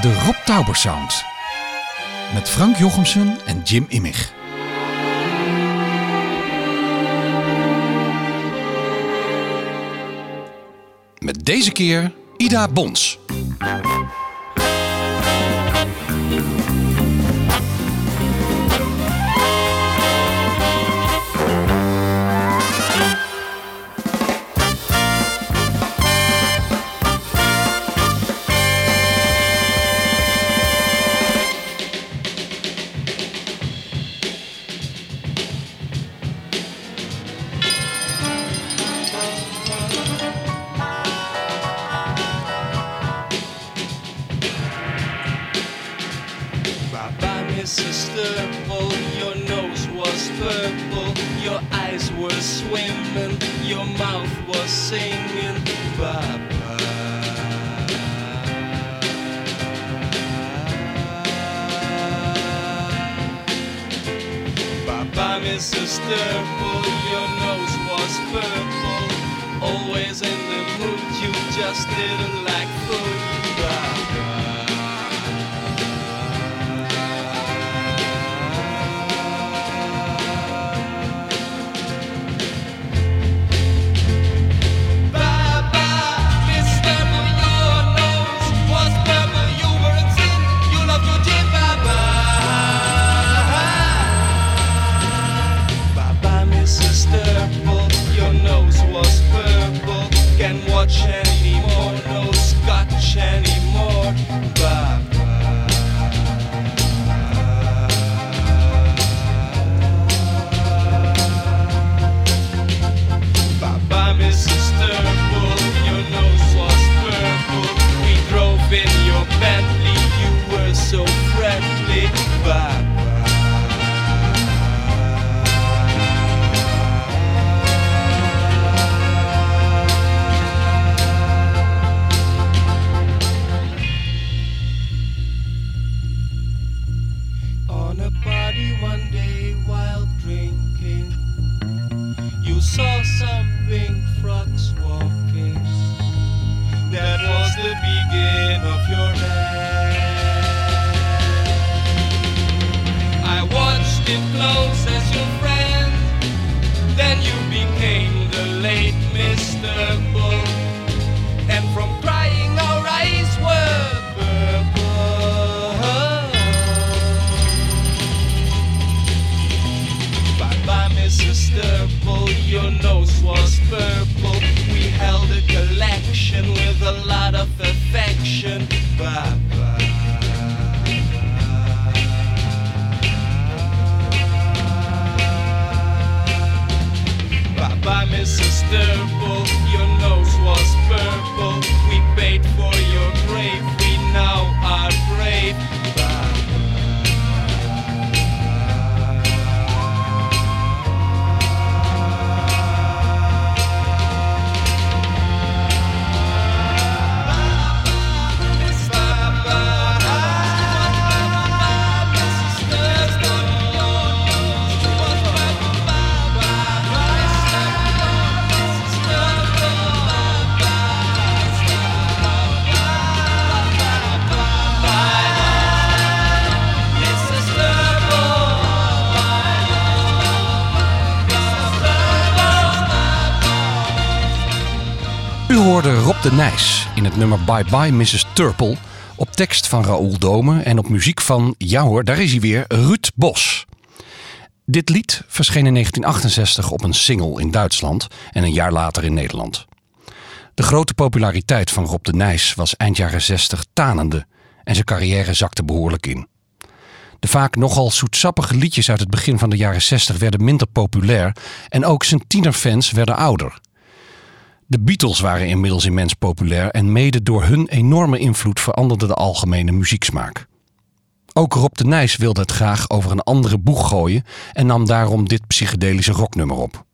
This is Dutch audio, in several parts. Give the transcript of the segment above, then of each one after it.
De Rob Tauber Sound. Met Frank Jochemsen en Jim Immig. Met deze keer Ida Bons. Bye Bye Mrs. Turple. Op tekst van Raoul Dome en op muziek van, ja hoor, daar is hij weer, Ruud Bos. Dit lied verscheen in 1968 op een single in Duitsland en een jaar later in Nederland. De grote populariteit van Rob de Nijs was eind jaren 60 tanende en zijn carrière zakte behoorlijk in. De vaak nogal zoetsappige liedjes uit het begin van de jaren 60 werden minder populair en ook zijn tienerfans werden ouder. De Beatles waren inmiddels immens populair en mede door hun enorme invloed veranderde de algemene muzieksmaak. Ook Rob de Nijs wilde het graag over een andere boeg gooien en nam daarom dit psychedelische rocknummer op.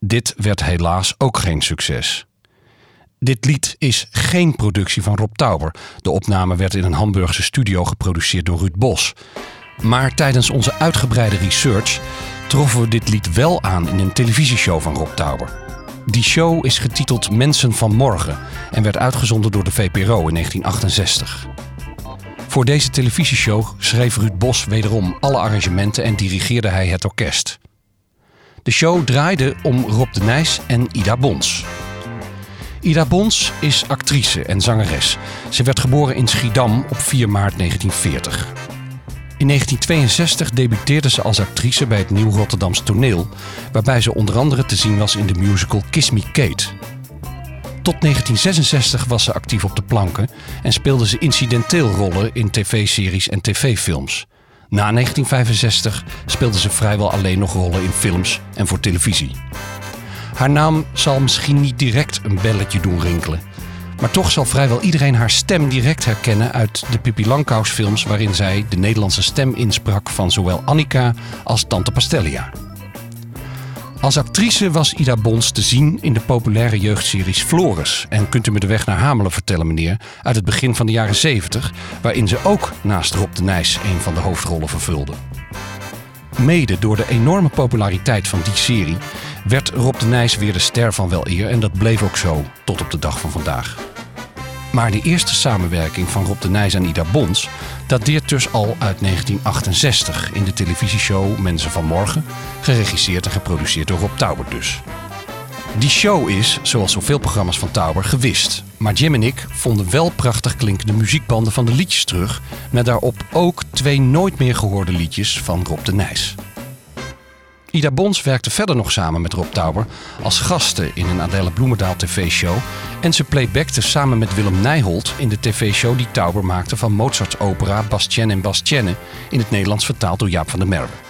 Dit werd helaas ook geen succes. Dit lied is geen productie van Rob Tauber. De opname werd in een Hamburgse studio geproduceerd door Ruud Bos. Maar tijdens onze uitgebreide research troffen we dit lied wel aan in een televisieshow van Rob Tauber. Die show is getiteld Mensen van Morgen en werd uitgezonden door de VPRO in 1968. Voor deze televisieshow schreef Ruud Bos wederom alle arrangementen en dirigeerde hij het orkest. De show draaide om Rob de Nijs en Ida Bons. Ida Bons is actrice en zangeres. Ze werd geboren in Schiedam op 4 maart 1940. In 1962 debuteerde ze als actrice bij het Nieuw Rotterdams Toneel, waarbij ze onder andere te zien was in de musical Kiss Me Kate. Tot 1966 was ze actief op de planken en speelde ze incidenteel rollen in tv-series en tv-films. Na 1965 speelde ze vrijwel alleen nog rollen in films en voor televisie. Haar naam zal misschien niet direct een belletje doen rinkelen. Maar toch zal vrijwel iedereen haar stem direct herkennen uit de Pippi Langkous films waarin zij de Nederlandse stem insprak van zowel Annika als Tante Pastelia. Als actrice was Ida Bons te zien in de populaire jeugdseries Floris en Kunt u me de weg naar Hamelen vertellen meneer uit het begin van de jaren 70, waarin ze ook naast Rob de Nijs een van de hoofdrollen vervulde. Mede door de enorme populariteit van die serie werd Rob de Nijs weer de ster van wel eer en dat bleef ook zo tot op de dag van vandaag. Maar de eerste samenwerking van Rob de Nijs en Ida Bons dateert dus al uit 1968 in de televisieshow Mensen van Morgen, geregisseerd en geproduceerd door Rob Tauber dus. Die show is, zoals zoveel programma's van Tauber, gewist. Maar Jim en ik vonden wel prachtig klinkende muziekbanden van de liedjes terug, met daarop ook twee nooit meer gehoorde liedjes van Rob de Nijs. Ida Bons werkte verder nog samen met Rob Tauber als gasten in een Adele Bloemendaal tv-show. En ze playbackte samen met Willem Nijholt in de tv-show die Tauber maakte van Mozarts opera Bastienne en Bastienne in het Nederlands vertaald door Jaap van der Merwe.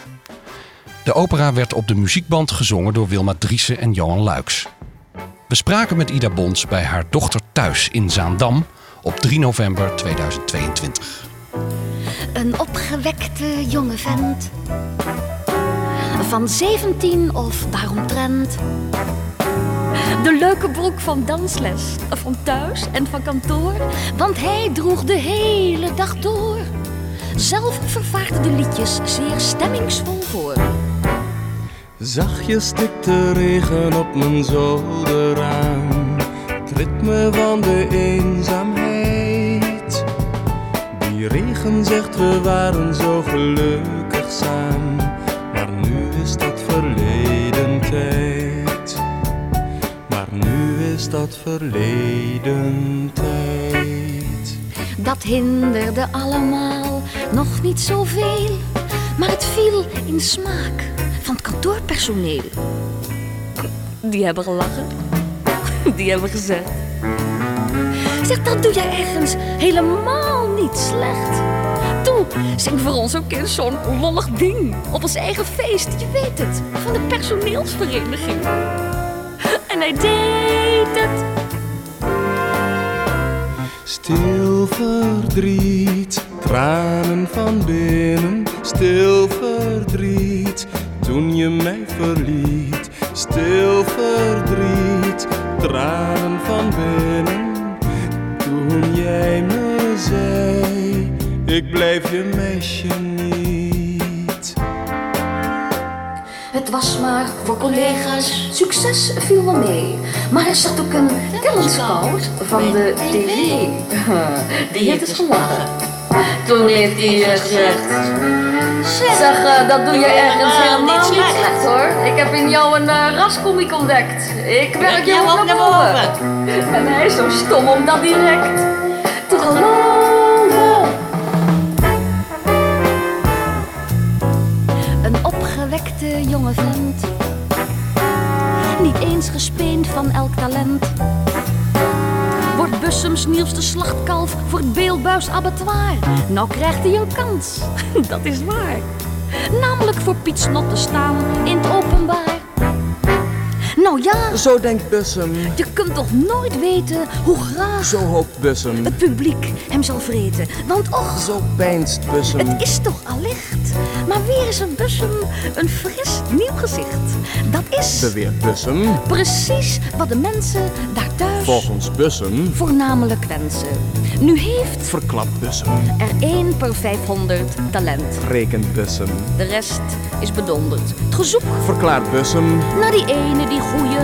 De opera werd op de muziekband gezongen door Wilma Driessen en Johan Luiks. We spraken met Ida Bons bij haar dochter thuis in Zaandam op 3 november 2022. Een opgewekte jonge vent van 17 of daaromtrent. De leuke broek van dansles, van thuis en van kantoor, want hij droeg de hele dag door. Zelf vervaarde de liedjes zeer stemmingsvol voor. Zachtjes stikt de regen op mijn zolderraam. Het ritme van de eenzaamheid. Die regen zegt we waren zo gelukkig samen. Maar nu is dat verleden tijd. Maar nu is dat verleden tijd. Dat hinderde allemaal nog niet zoveel, maar het viel in smaak kantoorpersoneel. Die hebben gelachen, die hebben gezegd. Zeg, dat doe jij ergens helemaal niet slecht. Toe, zing voor ons ook eens zo'n lollig ding op ons eigen feest, je weet het, van de personeelsvereniging. En hij deed het. Stil verdriet, tranen van binnen, stil verdriet. Toen je mij verliet, stil verdriet, tranen van binnen. Toen jij me zei, ik blijf je meisje niet. Het was maar voor collega's, succes viel wel mee. Maar er zat ook een talentscout van de tv. Die heeft het gelachen. Toen heeft hij gezegd... Zeg, eh, dat doe je ergens helemaal niet slecht hoor. Ik heb in jou een uh, rascomiek ontdekt. Ik werk jou op naar boven. En hij is zo stom om dat direct te geloven. Een opgewekte jonge vent. Niet eens gespeend van elk talent. Bussums nieuwste slachtkalf voor het beeldbuis abattoir. Nou krijgt hij een kans, dat is waar. Namelijk voor Piet Snot te staan in het openbaar. Nou ja, Zo denkt Bussum, je kunt toch nooit weten hoe graag zo hoopt Bussum, het publiek hem zal vreten. Want och, zo pijnst Bussum. het is toch allicht. Maar weer is een Bussum een fris nieuw gezicht. Dat is Beweert Bussum, precies wat de mensen daar thuis volgens Bussum, voornamelijk wensen. Nu heeft verklapt Bussum, er 1 per 500 talent. rekent Bussum. De rest is bedonderd. Het gezoek Verklaart Bussum, naar die ene, die goeie,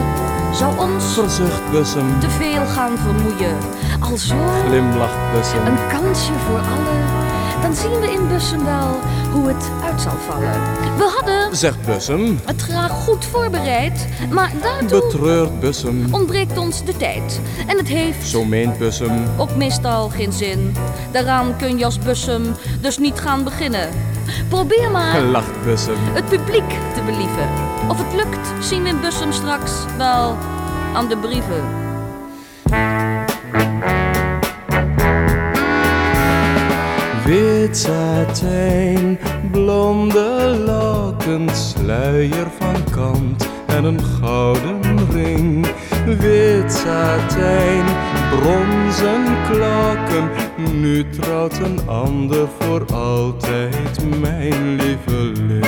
zou ons verzucht Bussum, te veel gaan vermoeien. Alzo glimlacht Bussum. een kansje voor allen dan zien we in Bussum wel hoe het uit zal vallen. We hadden Zegt Bussum. het graag goed voorbereid, maar daartoe Betreurt Bussum. ontbreekt ons de tijd. En het heeft Zo meent Bussum. ook meestal geen zin. Daaraan kun je als Bussum dus niet gaan beginnen. Probeer maar Lacht Bussum. het publiek te believen. Of het lukt, zien we in Bussum straks wel aan de brieven. Satijn, blonde lokken, sluier van kant en een gouden ring. Wit satijn, bronzen klokken, nu trouwt een ander voor altijd mijn lieveling.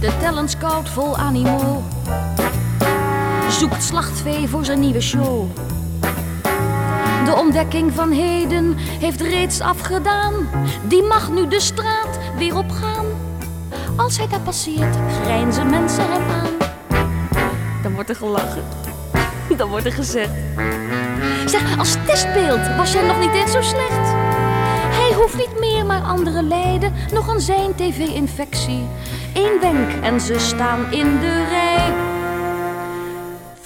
De talentscout vol animo zoekt slachtvee voor zijn nieuwe show. De ontdekking van heden heeft reeds afgedaan. Die mag nu de straat weer opgaan. Als hij daar passeert, grijnzen mensen hem aan. Dan wordt er gelachen. Dan wordt er gezegd. Zeg, als testbeeld was jij nog niet eens zo slecht. Hij hoeft niet meer, maar anderen lijden nog aan zijn tv-infectie. Eén wenk en ze staan in de rij.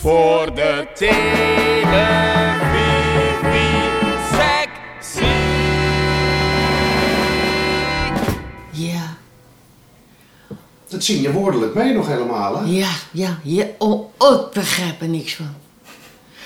Voor de televisie sexy. Ja, Dat zing je woordelijk mee nog helemaal, hè? ja, ja, ja. Oh, oh, ik begrijp er niks van.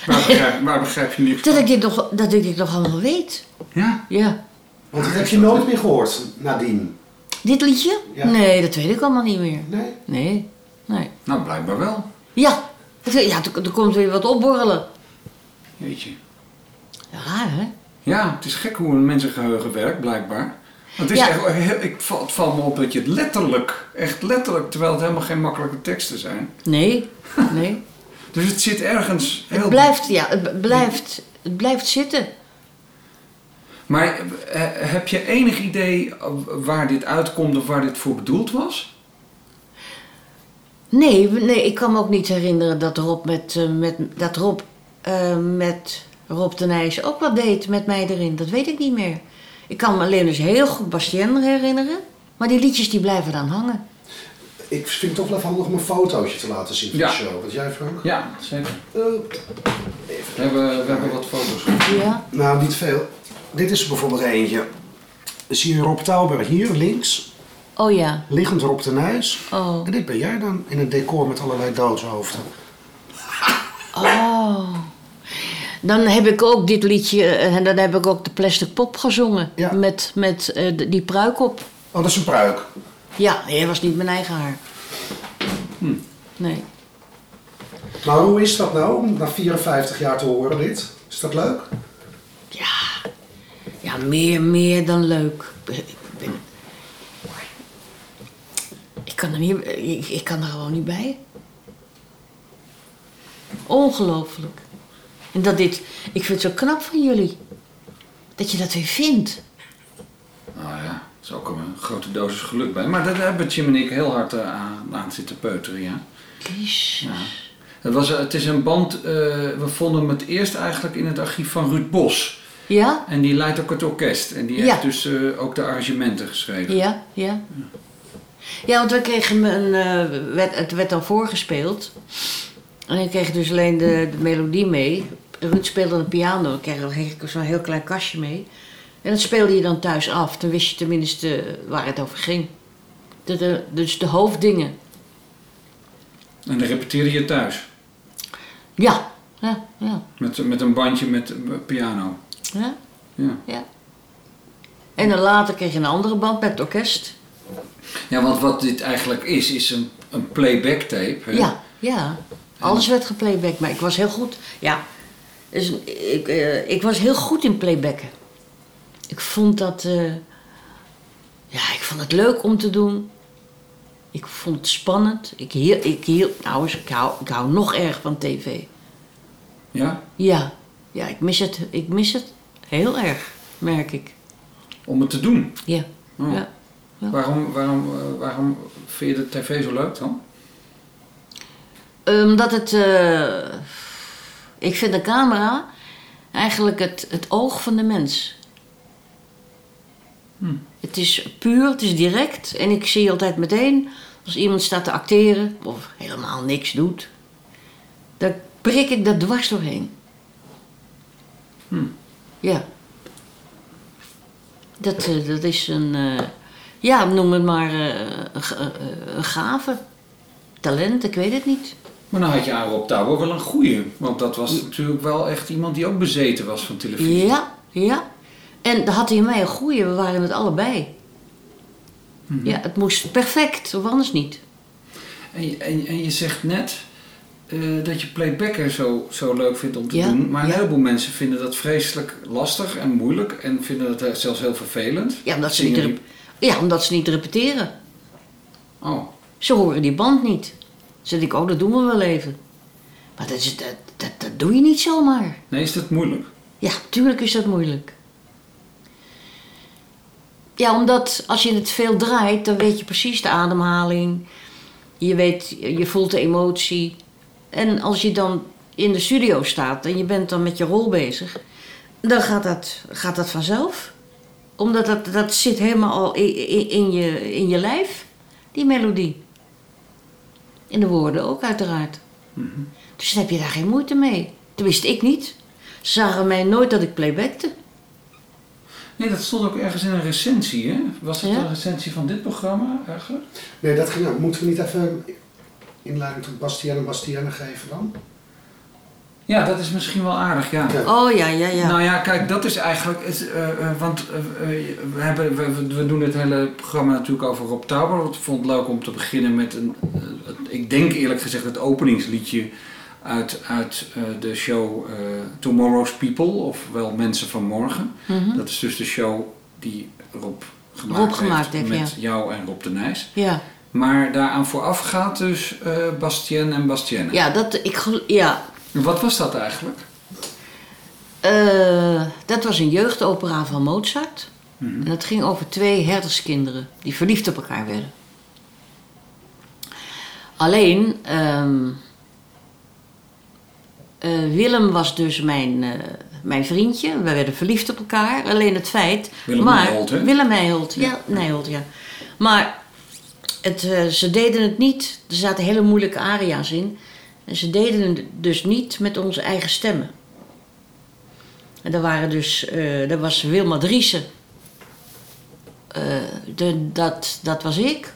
Waar begrijp, waar begrijp je niks Dat van? ik dit nog, dat ik dit nog allemaal weet. Ja? Ja. Want dat heb je nooit meer gehoord nadien. Dit liedje? Ja. Nee, dat weet ik allemaal niet meer. Nee? Nee, nee. Nou, blijkbaar wel. Ja, ja er, er komt weer wat opborrelen. Jeetje. Raar, hè? Ja, het is gek hoe een mensengeheugen werkt, blijkbaar. Want het, is Ja. echt, ik, het valt me op dat je het letterlijk, echt letterlijk, terwijl het helemaal geen makkelijke teksten zijn. Nee, nee. Dus het zit ergens heel... Het blijft, ja, het blijft, het blijft zitten. Maar eh, heb je enig idee waar dit uitkomt of waar dit voor bedoeld was? Nee, nee, ik kan me ook niet herinneren dat Rob met, eh, met, dat Rob, eh, met Rob de Nijs ook wat deed met mij erin. Dat weet ik niet meer. Ik kan me alleen dus heel goed Bastien herinneren. Maar die liedjes die blijven dan hangen. Ik vind het toch wel even handig om een fotootje te laten zien van Ja. de show. Wat jij, Frank? Ja, zeker. Eh, We hebben, we hebben wat foto's. Ja, nou, niet veel. Dit is er bijvoorbeeld eentje. Zie je Rob Tauber hier links, oh ja. liggend Rob de Nijs. Oh, En dit ben jij dan, in een decor met allerlei doodshoofden. oh. Dan heb ik ook dit liedje eh, en dan heb ik ook de Plastic Pop gezongen. Ja. Met, met eh, die pruik op. Oh, dat is een pruik. Ja, nee, dat was niet mijn eigen haar. Nee. Maar hoe is dat nou, om na 54 jaar te horen dit? Is dat leuk? Ja, ja meer, meer dan leuk. Ik, kan er niet, ik, ik kan er gewoon niet bij. Ongelooflijk. En dat dit, ik vind het zo knap van jullie. Dat je dat weer vindt. Nou ja, er is ook een grote dosis geluk bij. Maar daar hebben Jim en ik heel hard eh, aan, aan zitten peuteren, ja. Jezus. ja. Het, was, eh, het is een band, eh, we vonden hem het eerst eigenlijk in het archief van Ruud Bos. Ja? En die leidt ook het orkest. En die Ja. heeft dus ook de arrangementen geschreven. Ja, ja. Ja, want we kregen een, eh, werd, het werd dan voorgespeeld. En ik kreeg dus alleen de, de melodie mee. Ruud speelde de piano, ik kreeg, ik zo'n heel klein kastje mee. En dat speelde je dan thuis af. Dan wist je tenminste waar het over ging. De, de, dus de hoofddingen. En dan repeteerde je thuis. Ja, ja, ja. Met, met een bandje met eh, piano. ja, Ja. ja. En dan later kreeg je een andere band met het orkest. Ja, want wat dit eigenlijk is, is een, een playback tape. hè? Ja, ja. Alles werd geplayback, maar ik was heel goed. Ja, dus ik, eh, ik was heel goed in playbacken. Ik vond dat. eh, ja, ik vond het leuk om te doen. Ik vond het spannend. Ik hield. Ik hield nou, eens, ik hou, ik hou nog erg van tv. Ja? Ja, ja ik, mis het, ik mis het heel erg, merk ik. Om het te doen. Ja. Oh. ja. Waarom, waarom, eh, waarom vind je de tv zo leuk dan? Omdat het. eh, Ik vind de camera eigenlijk het, het oog van de mens. Hm. Het is puur, het is direct. En ik zie altijd meteen, als iemand staat te acteren of helemaal niks doet, dan prik ik dat dwars doorheen. Hm. Ja. Dat, eh, dat is een, ja, noem het maar eh, eh, een gave. Talent, ik weet het niet. Maar dan had je aan Rob Touwer wel een goeie. Want dat was natuurlijk wel echt iemand die ook bezeten was van televisie. Ja, ja. En dan had hij mij een goeie, we waren het allebei. Mhm. Ja, het moest perfect, of anders niet. En, je- en, en je zegt net eh, dat je playbacken zo, zo leuk vindt om te Ja, doen. Maar een ja. heleboel mensen vinden dat vreselijk lastig en moeilijk. En vinden eh, zelfs heel vervelend. Ja, omdat ze, rep- ja, omdat ze niet repeteren. Oh, Ze horen die band niet. Zeg ik, oh, dat doen we wel even. Maar dat, is, dat, dat, dat doe je niet zomaar. nee, is dat moeilijk? Ja, tuurlijk is dat moeilijk. Ja, omdat als je het veel draait, dan weet je precies de ademhaling. Je weet, je voelt de emotie. En als je dan in de studio staat en je bent dan met je rol bezig, dan gaat dat, gaat dat vanzelf. Omdat dat, dat zit helemaal al in, in, in je, in je lijf, die melodie. In de woorden ook, uiteraard. Dus dan heb je daar geen moeite mee. Tenminste, ik niet. Ze zagen mij nooit dat ik playbackte. Nee, dat stond ook ergens in een recensie, hè? Was Ja? een recensie van dit programma eigenlijk? Nee, dat ging nou. Moeten we niet even inleiding tot Bastiaan en Bastiane geven dan? Ja, dat is misschien wel aardig, ja. Oh ja, ja, ja. Nou ja, kijk, dat is eigenlijk. Het, eh, eh, want eh, we, hebben, we, we doen het hele programma natuurlijk over Rob Tauber. Ik vond het leuk om te beginnen met een. ik denk eerlijk gezegd het openingsliedje uit, uit eh, de show eh, Tomorrow's People, ofwel Mensen van Morgen. Mhm. Dat is dus de show die Rob gemaakt, Rob gemaakt heeft, met ja. jou en Rob de Nijs. Ja, Maar daaraan vooraf gaat dus eh Bastien en Bastienne. ja, dat, ik, ja. Wat was dat eigenlijk? Eh, dat was een jeugdopera van Mozart. Mhm. En dat ging over twee herderskinderen die verliefd op elkaar werden. Alleen, ehm, eh, Willem was dus mijn, eh, mijn vriendje. We werden verliefd op elkaar. Alleen het feit... Willem maar, Nijholt, hè? Willem Nijholt, ja. Nijholt, ja. Maar het, ze deden het niet. Er zaten hele moeilijke aria's in. En ze deden het dus niet met onze eigen stemmen. En daar waren dus, eh daar was Wilma Driessen. Eh, de, dat, dat was ik.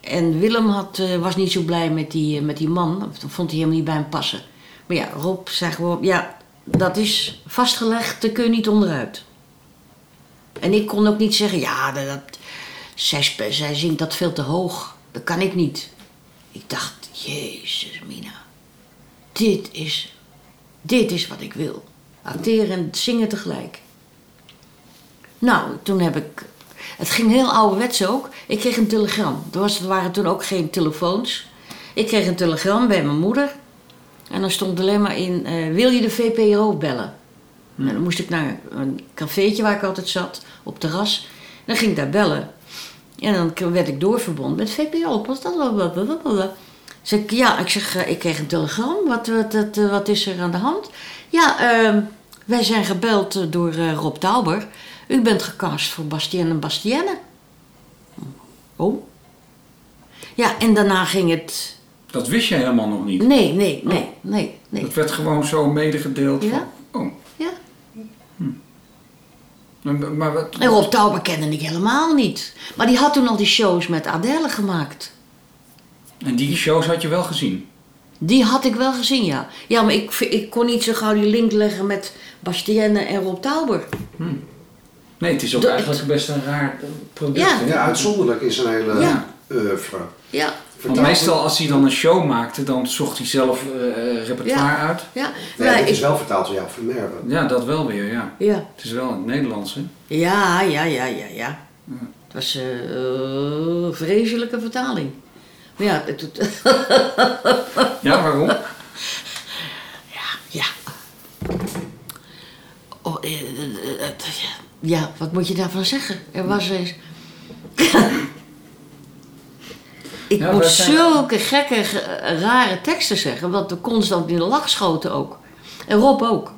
En Willem had, eh, was niet zo blij met die, met die man. Dat vond hij helemaal niet bij hem passen. Maar ja, Rob zei gewoon, ja, dat is vastgelegd, daar kun je niet onderuit. En ik kon ook niet zeggen, ja, dat, dat- zij, zij zingt dat veel te hoog. Dat kan ik niet. Ik dacht, jezus Mina, dit is, dit is wat ik wil. Acteren en zingen tegelijk. Nou, toen heb ik. Het ging heel ouderwets ook. Ik kreeg een telegram. Er, was, er waren toen ook geen telefoons. Ik kreeg een telegram bij mijn moeder. En dan stond alleen maar in: eh, Wil je de VPRO bellen? En dan moest ik naar een cafeetje waar ik altijd zat, op terras. En dan ging ik daar bellen. En dan werd ik doorverbonden met VPRO. Wat dat? Blablabla. Zeg ik, ja, ik zeg, eh, ik kreeg een telegram. Wat, wat, wat, eh, wat is er aan de hand? Ja, ehm, wij zijn gebeld eh, door Rob Tauber. U bent gecast voor Bastien en Bastienne. Oh. Ja, en daarna ging het... Dat wist je helemaal nog niet. Nee, nee, nee, nee, nee. Dat werd gewoon zo medegedeeld. Ja. Van, oh. Maar, maar wat, En Rob Tauber kende ik helemaal niet. Maar die had toen al die shows met Adele gemaakt. en die shows had je wel gezien? Die had ik wel gezien, ja. Ja, maar ik, ik kon niet zo gauw die link leggen met Bastienne en Rob Tauber. Nee, het is ook Dat- eigenlijk best een raar eh, product. Ja. uitzonderlijk is een hele Ja. oeuvre. Ja, Want meestal als hij dan een show maakte, dan zocht hij zelf eh, repertoire uit. ja. Nee, Maar dit is wel vertaald door jou van Merwe. Ja, dat wel weer, ja. ja. Het is wel in het Nederlands, hè? Ja, ja, ja, ja, ja. Het was eh, een vreselijke vertaling. Maar ja, het, het- Ja, waarom? ja. Oh, eh, eh, eh, eh, ja, wat moet je daarvan zeggen? Er was eens... Ik Ja, zijn- zulke gekke, ge- rare teksten zeggen, want we constant in de lach schoten ook. En Rob ook.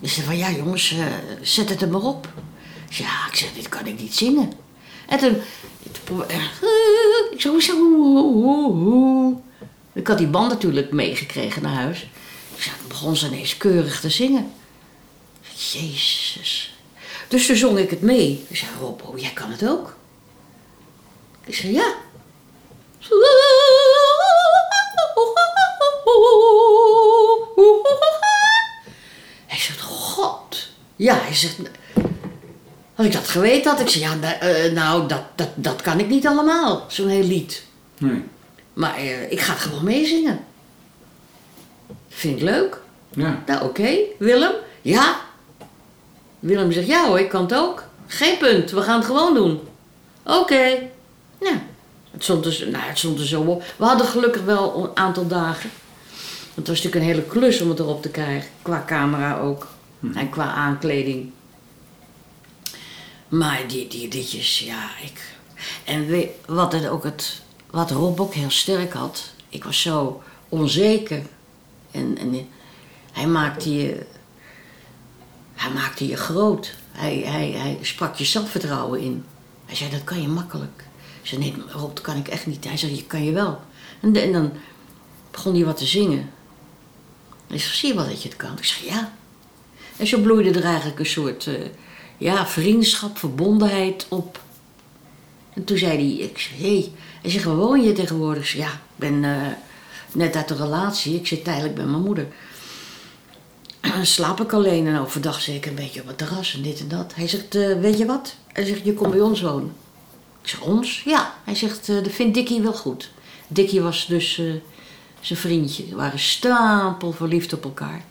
Ik zei van, ja jongens, eh, zet het er maar op. Ik zei, ja, ik zeg, dit kan ik niet zingen. En toen, toen eh, ik zei, hoezo? Hoe, Ik had die band natuurlijk meegekregen naar huis. Ik zei, dan begon ze ineens keurig te zingen. Jezus. Dus toen zong ik het mee. Ik zei, Rob, oh, jij kan het ook. Ik zei, ja. Hij zegt, God. Ja, hij zegt, als ik dat geweten had, ik zei, ja, nou, eh, nou dat, dat, dat kan ik niet allemaal, zo'n heel lied. Nee. Maar eh, ik ga het gewoon meezingen. Vind ik leuk. Ja. Nou, oké. Willem? Ja. Willem zegt, ja hoor, ik kan het ook. Geen punt, we gaan het gewoon doen. Oké. Nou, het stond, dus, nou, het stond er zo op. We hadden gelukkig wel een aantal dagen. Het was natuurlijk een hele klus om het erop te krijgen. Qua camera ook. En qua aankleding. Maar die, die liedjes, ja, ik... En weet, wat, het ook het, wat Rob ook heel sterk had... Ik was zo onzeker. En, en hij maakte je... Hij maakte je groot. Hij, hij, hij sprak je zelfvertrouwen in. Hij zei, dat kan je makkelijk. Ik nee, Rob, dat kan ik echt niet. Hij zei, je kan je wel. En, en dan begon hij wat te zingen. Hij zei, zie je wel dat je het kan? Ik zei, ja. En zo bloeide er eigenlijk een soort eh, ja, vriendschap, verbondenheid op. En toen zei hij, ik zei, hé. Hey. Hij zegt, waar woon je tegenwoordig? Ik ja, ik ben eh, net uit de relatie. Ik zit tijdelijk bij mijn moeder. Dan slaap ik alleen en overdag zeker een beetje op het terras en dit en dat. Hij zegt, eh, weet je wat? Hij zegt, je komt bij ons wonen. Ik zeg, ons? Ja. Hij zegt, eh, dat vindt Dikkie wel goed. Dikkie was dus eh, zijn vriendje. Ze waren stapel verliefd op elkaar.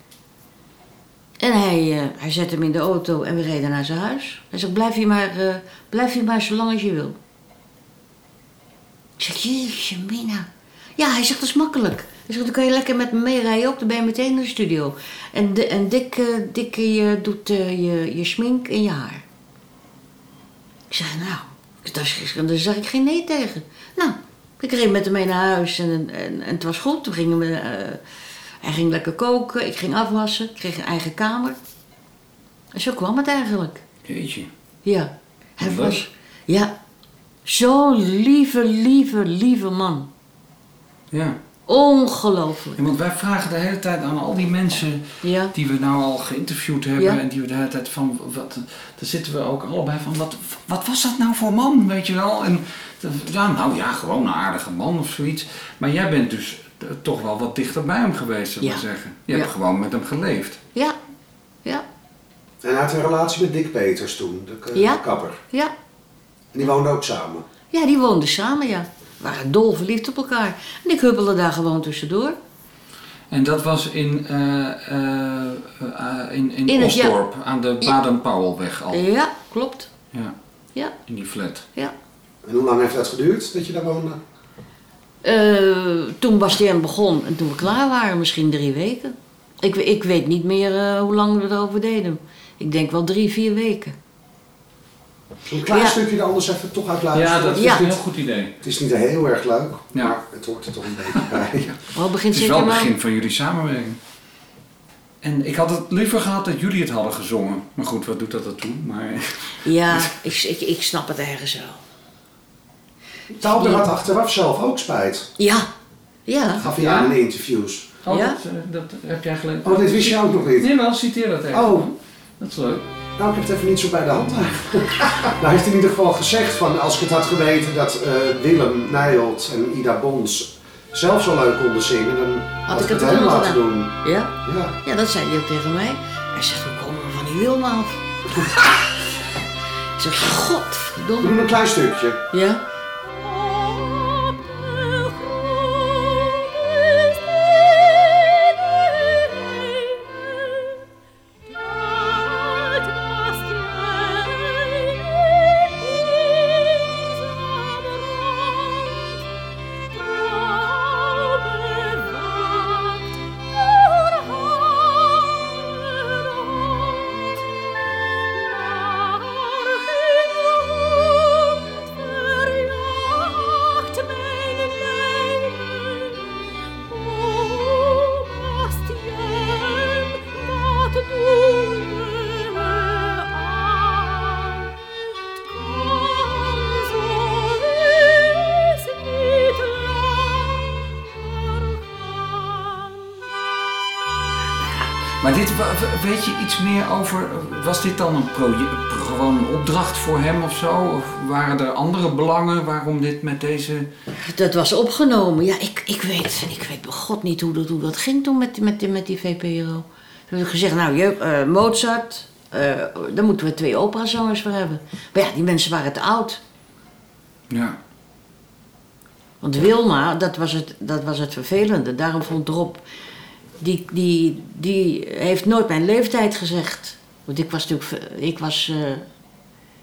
En hij, eh, hij zette hem in de auto en we reden naar zijn huis. Hij zegt, blijf je maar, blijf je maar zo lang als je wil. Ik zeg, jeetje mina. Ja, hij zegt, dat is makkelijk. Hij zegt, dan kan je lekker met me meerijden ook. Dan ben je meteen in de studio. En, de, en Dick, Dick doet je, je smink en je haar. Ik zeg, nou, daar, is- daar zeg ik geen nee tegen. Nou, ik reed met hem mee naar huis en, en, en het was goed. Toen gingen we, eh, hij ging lekker koken, ik ging afwassen, ik kreeg een eigen kamer. En zo kwam het eigenlijk. Jeetje. Ja. Hij was, ja, zo'n lieve, lieve, lieve man. Ja. Ongelooflijk. Ja, Want wij vragen de hele tijd aan al die mensen Ja. die we nou al geïnterviewd hebben Ja. en die we de hele tijd van, wat, daar zitten we ook allebei van, wat, wat was dat nou voor man, weet je wel? En ja, nou ja, gewoon een aardige man of zoiets. Maar jij bent dus eh, toch wel wat dichter bij hem geweest, we Ja. zeggen. Je Ja. hebt gewoon met hem geleefd. Ja. Ja. En hij had een relatie met Dick Peters toen, de, de kapper. Ja. En die woonden ook samen. Ja, die woonden samen, ja. Waren dol verliefd op elkaar. En ik huppelde daar gewoon tussendoor. En dat was in, eh eh, eh, in, in, In het ja- Osdorp, aan de. Baden-Powellweg al. Ja, klopt. Ja, Ja, in die flat. ja. En hoe lang heeft dat geduurd dat je daar woonde? Eh, toen aan begon en toen we klaar waren, misschien drie weken. Ik, ik weet niet meer eh, hoe lang we erover deden. Ik denk wel drie, vier weken. Een klein Ja. stukje er anders even toch uit luisteren. Ja, dat is Ja. een heel goed idee. Het is niet heel erg leuk, Ja. maar het hoort er toch een beetje bij. Oh, begint Het is wel het begin van jullie samenwerking. En ik had het liever gehad dat jullie het hadden gezongen. Maar goed, wat doet dat ertoe? Maar Ja, ik, ik, ik snap het ergens wel. Taalder had achteraf zelf ook spijt. Ja, ja. Gaf hij Ja? aan in interviews. oh, Ja? dat, eh, dat heb jij gelezen. Oh, dit wist je ook nog niet? Nee, wel, citeer dat even. Oh. Dat is leuk. Nou, ik heb het even niet zo bij de hand eigenlijk. nou, hij heeft in ieder geval gezegd van als ik het had geweten dat eh, Willem Nijholt en Ida Bons zelf zo leuk konden zingen, dan had, ik ik het het hem laten doen. Ja? Ja. Ja, dat zei hij ook tegen mij. Hij zegt, hoe komen we van die Wilma af? ik zeg, We godverdomme. doen een klein stukje. Ja? Weet je iets meer over, was dit dan een project, gewoon een opdracht voor hem of zo? Of waren er andere belangen waarom dit met deze... Dat was opgenomen. Ja, ik, ik, weet, ik weet god niet hoe dat, hoe dat ging toen met, met, met die VPRO. Toen heb ik gezegd, nou, je, eh, Mozart, eh, daar moeten we twee operazangers voor hebben. Maar ja, die mensen waren te oud. Ja, Want Wilma, dat was het, dat was het vervelende. Daarom vond Rob, die, die, die heeft nooit mijn leeftijd gezegd. Want ik was natuurlijk, ik was, eh,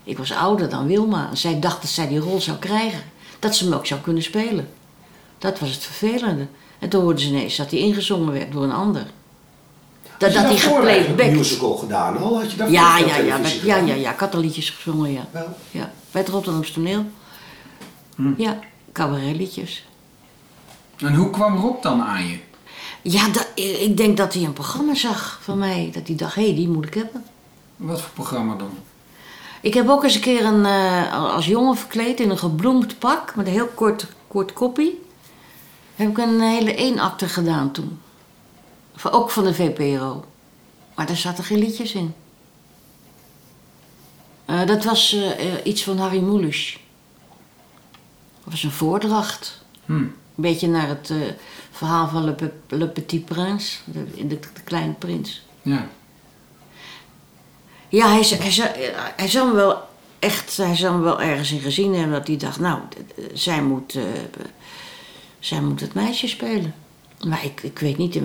ik was ouder dan Wilma. En zij dacht dat zij die rol zou krijgen. Dat ze hem ook zou kunnen spelen. Dat was het vervelende. En toen hoorden ze ineens dat hij ingezongen werd door een ander. Dat, dat hij daarvoor geplayed eigenlijk een back. musical gedaan al? Had je daarvoor Ja, ja, ja, ja, gedaan? ja, ja. Ik had er liedjes gezongen, ja. Wel? ja. Bij het Rotterdamse toneel. Ja, cabaretliedjes. en hoe kwam Rob dan aan je? Ja, dat, ik denk dat hij een programma zag van mij. Dat hij dacht, hé, hey, die moet ik hebben. Wat voor programma dan? Ik heb ook eens een keer een, eh, als jongen verkleed in een gebloemd pak. Met een heel kort, kort koppie. Heb ik een hele eenakte gedaan toen. Ook van de VPRO. Maar daar zaten geen liedjes in. Eh, dat was eh, iets van Harry Mulisch. Dat was een voordracht. Hm. Een beetje naar het eh, verhaal van Le, Pe- Le Petit Prince. De, de, de Kleine Prins. Ja. Ja, hij, hij, z- hij zou me wel echt, hij zou me wel ergens in gezien hebben dat hij dacht, nou, zij moet, eh, zij moet het meisje spelen. Maar ik, ik weet niet, eh,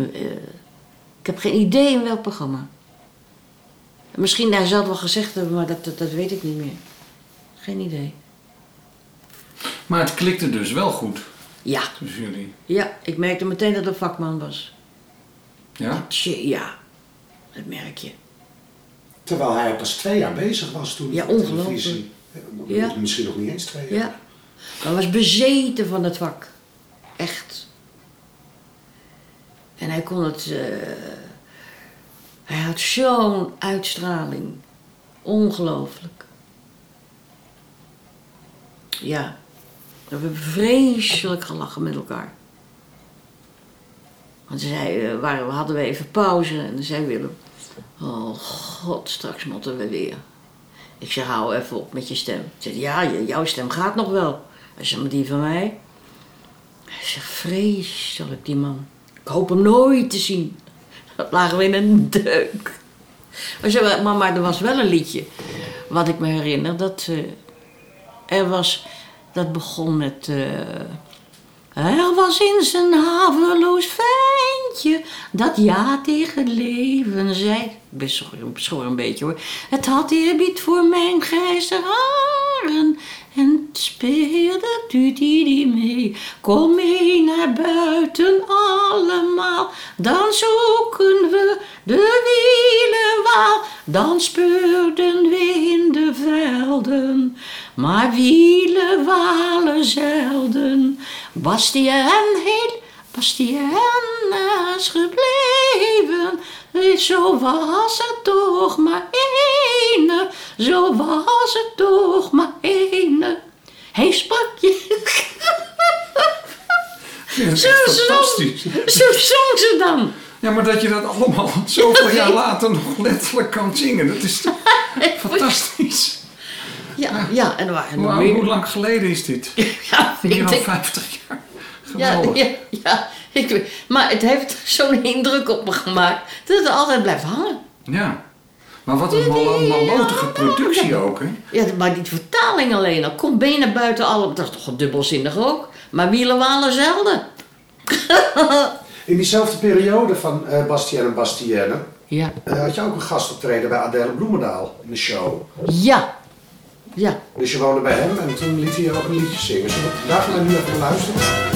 ik heb geen idee in welk programma. Misschien hij zal het wel gezegd hebben, maar dat, dat, dat weet ik niet meer. Geen idee. Maar het klikte dus wel goed Ja, tussen jullie. ja, ik merkte meteen dat het een vakman was. Ja? Tje, ja, dat merk je. Terwijl hij pas twee jaar bezig was toen Ja, ongelooflijk. televisie. Ja. Misschien nog niet eens twee jaar. Ja. Maar hij was bezeten van het vak. Echt. En hij kon het. eh, hij had zo'n uitstraling. Ongelooflijk. Ja. We hebben vreselijk gelachen met elkaar. Want ze zei, eh, waren, hadden we even pauze en dan zei Willem... Oh god, straks moeten we weer. Ik zeg, hou even op met je stem. Ze zei, ja, jouw stem gaat nog wel. Hij zei, maar die van mij? Hij zegt, vreselijk die man. Ik hoop hem nooit te zien. Dat lagen we in een deuk. Maar, ze, maar, maar er was wel een liedje, wat ik me herinner, dat eh, er was, dat begon met... eh, er was in zijn haveloos ventje dat ja tegen leven zei. Schoor een beetje hoor. Het had eerbied voor mijn grijze haren en speelde tuti mee. Kom mee naar buiten allemaal, dan zoeken we de wielenwaal. Dan speurden we in de velden, maar wielenwalen zelden. Bastien heel, Bastien is gebleven. Zo was het toch maar ene, zo was het toch maar ene. Hij sprak je. Ja, Zo zong, zo zong ze dan. Ja, maar dat je dat allemaal zoveel jaar later nog letterlijk kan zingen, dat is toch fantastisch. Ja, ja, en waren Hoe, hoe lang geleden is dit? Ja, Meer weet dan ik. 50 jaar. Ja, Geweldig. ja, ja, ik. Maar het heeft zo'n indruk op me gemaakt dat het altijd blijft hangen. Ja. Maar wat een mal- malotige productie ook, hè? Ja, maar die vertaling alleen al. Komt benen buiten alle. Dat is toch dubbelzinnig ook. Maar wielenwalen zelden. In diezelfde periode van eh Bastien en Bastienne Ja. eh, had je ook een gastoptreden bij Adele Bloemendaal in de show. Ja. Ja. Dus je woonde bij hem en toen liet hij ook een liedje zingen. Zullen we we nu even naar luisteren?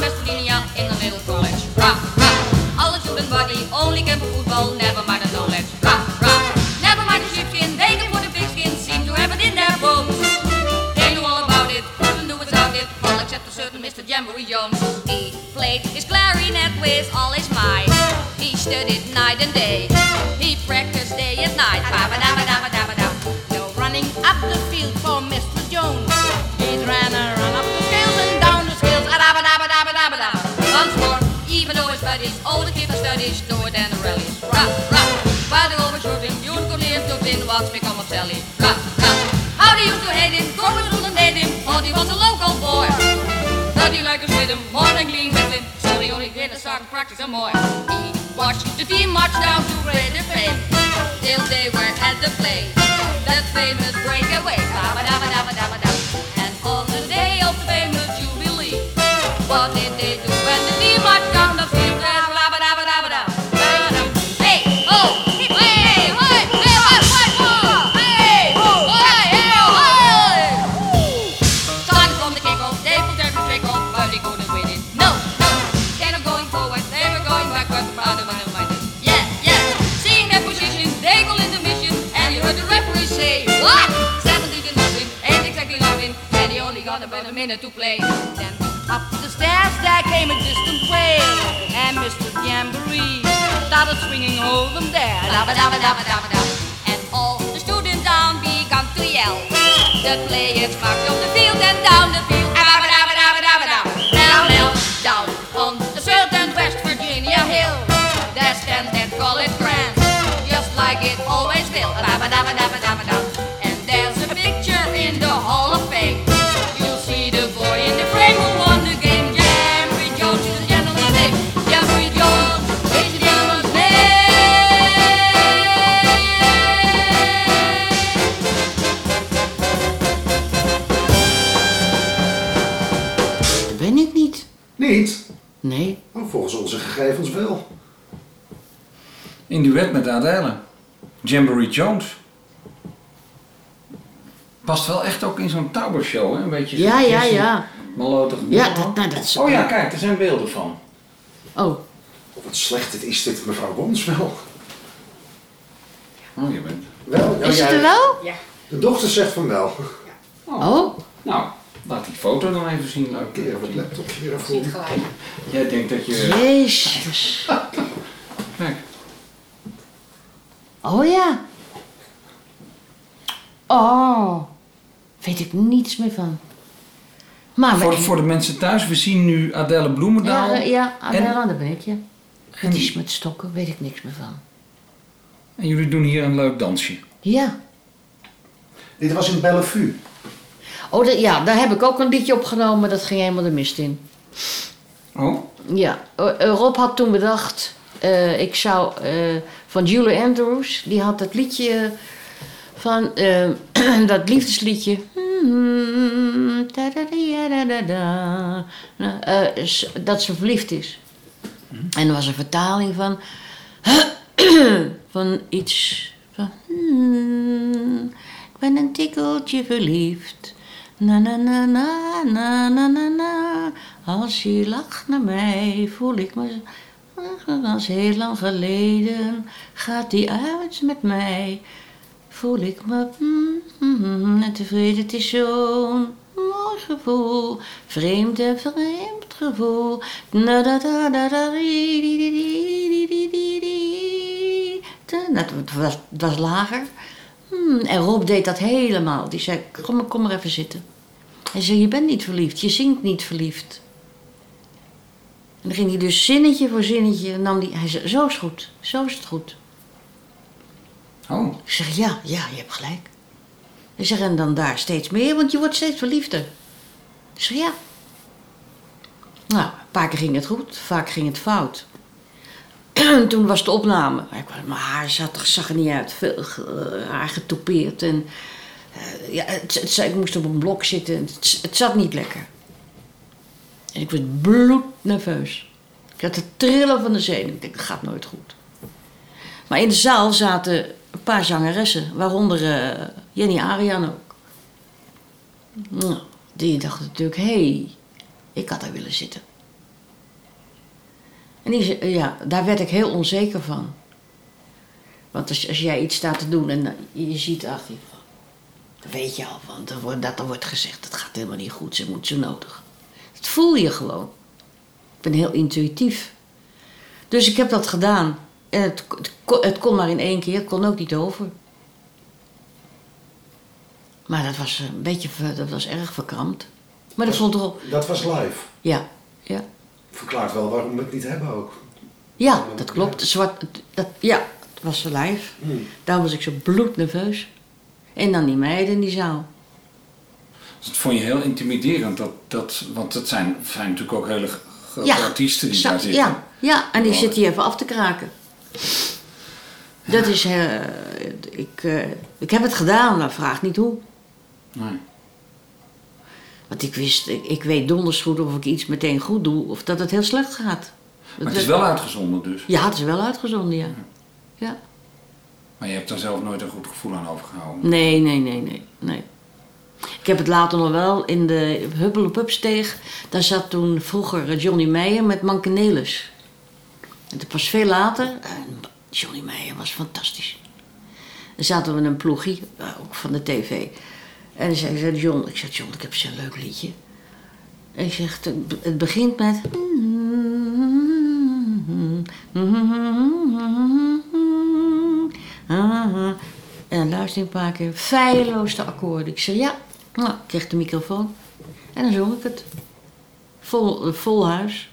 I recall a in a little college. Rah, rah. All the children body only came for football, never mind the knowledge. Rah, rah. Never mind the sheepskin, they can put a pigskin, seem to have it in their bones. They knew all about it, couldn't do without it, all except a certain Mr. Jamboree Jones. He played his clarinet with all his might. He studied night and day. He practiced day and night. No running up the field for Mr. Jones. He'd ran and studies, all the kids studies, Noord and Aurelius. Ra, ra, vader overshort in unicorn heeft to win me come up Sally. Ra, ra, how do you to hate him? Gordon Rulon made him, oh, thought he was a local boy. Thought he like a rhythm, morning gleam with him, so he only did a song practice some more. He watched the team march down to greater fame, till they were at the play, that famous breakaway. Dabba dabba. And all the students down began to yell. The players marched In duet met Adele. Jamboree Jones. Past wel echt ook in zo'n Tauber show, hè? Een beetje zo'n Ja, ja, ja. Malotig. Ja, dat, nou, dat is... Oh ja, kijk, er zijn beelden van. Oh, Oh, wat slecht dit is dit, mevrouw Bons wel. Oh, je bent... Wel? Ja, is het er wel? De dochter zegt van wel. Oh, Nou, laat die foto dan even zien. Leuk. Keren het laptop hier even om. Jij denkt dat je... jezus. Kijk. Oh ja. Oh, weet ik niets meer van. Maar Voor, voor de mensen thuis, we zien nu Adele Bloemendaal. ja, ja, En- Adela, daar ben ik, ja. En- Het is met stokken, weet ik niks meer van. En jullie doen hier een leuk dansje. Ja. Dit was in Bellevue. Oh, dat- ja, daar heb ik ook een liedje opgenomen, dat ging helemaal de mist in. Oh? Ja, eh, Rob had toen bedacht, eh, ik zou eh, van Julie Andrews, die had het liedje van eh, dat liefdesliedje. S- dat ze verliefd is. En er was een vertaling van, van iets van. hmm, ik ben een tikkeltje verliefd. Na na na na na na na na. Als je lacht naar mij, voel ik me als heel lang geleden. Gaat die uit met mij, voel ik me mm, mm, en tevreden. Het is zo'n mooi gevoel, vreemd en vreemd gevoel. Na da da da da di, di, di, di, di, di, di. Ta- Het was, was lager. Hmm, en Rob deed dat helemaal. Die zei, kom, kom maar even zitten. Hij zei, je bent niet verliefd, je zingt niet verliefd. En dan ging hij dus zinnetje voor zinnetje, nam die, hij zei, zo is het goed, zo is het goed. Oh. Ik zeg, ja, ja, je hebt gelijk. Hij zegt, en dan daar steeds meer, want je wordt steeds verliefder. Ik zeg, ja. Nou, een paar keer ging het goed, vaak ging het fout. Toen was de opname. Ik- Mijn haar zat, zag er niet uit, veel haar getoupeerd. En, eh, ja, het, het- ik moest op een blok zitten, het, het zat niet lekker. En ik werd bloednerveus. Ik had het trillen van de zenuw. Ik denk, dat gaat nooit goed. Maar in de zaal zaten een paar zangeressen, waaronder eh, Jenny Arian ook. Nou, die dachten natuurlijk, hé, hey, ik had daar willen zitten. En die, zei, ja, daar werd ik heel onzeker van. Want als, jij iets staat te doen en eh, je ziet achter je, dan weet je al, want dat wordt gezegd, het gaat helemaal niet goed, ze moet zo nodig. Dat voel je gewoon. Ik ben heel intuïtief. Dus ik heb dat gedaan. En het, het, kon- het maar in één keer, het kon ook niet over. Maar dat was een beetje, dat was erg verkrampt. Maar dat vond erop. Dat was live. Ja, ja. verklaart wel waarom we het niet hebben ook. Ja, dat klopt. Zwart, dat, ja, het was lijf. Hmm. Daar was ik zo bloednerveus. En dan die meiden in die zaal. Dus dat vond je heel intimiderend, dat, dat, want het zijn, zijn natuurlijk ook hele grote Ja, artiesten die daar zitten. Ja, ja, en die Oh. zit hier even af te kraken. Dat is, eh, ik, eh, ik heb het gedaan, maar vraag niet hoe. Nee. Want ik wist, ik, ik weet donders goed of ik iets meteen goed doe of dat het heel slecht gaat. Maar het is wel uitgezonden dus. Ja, het is wel uitgezonden, ja. ja. Maar je hebt daar zelf nooit een goed gevoel aan overgehouden. Nee, nee, nee, nee, nee. Heb het later nog wel in de Huppelopupsteeg. Daar zat toen vroeger Johnny Meijer met Mankenelis. En dat was veel later. Johnny Meijer was fantastisch. Dan zaten we in een ploegie, eh, ook van de tv. En zei, zei John, ik zeg John, ik heb zo'n leuk liedje. En ik zeg, het be- het begint met... En luister een paar keer feilloos de akkoorden. Ik zeg ja, nou, ik kreeg de microfoon. En dan zong ik het. Vol, vol huis.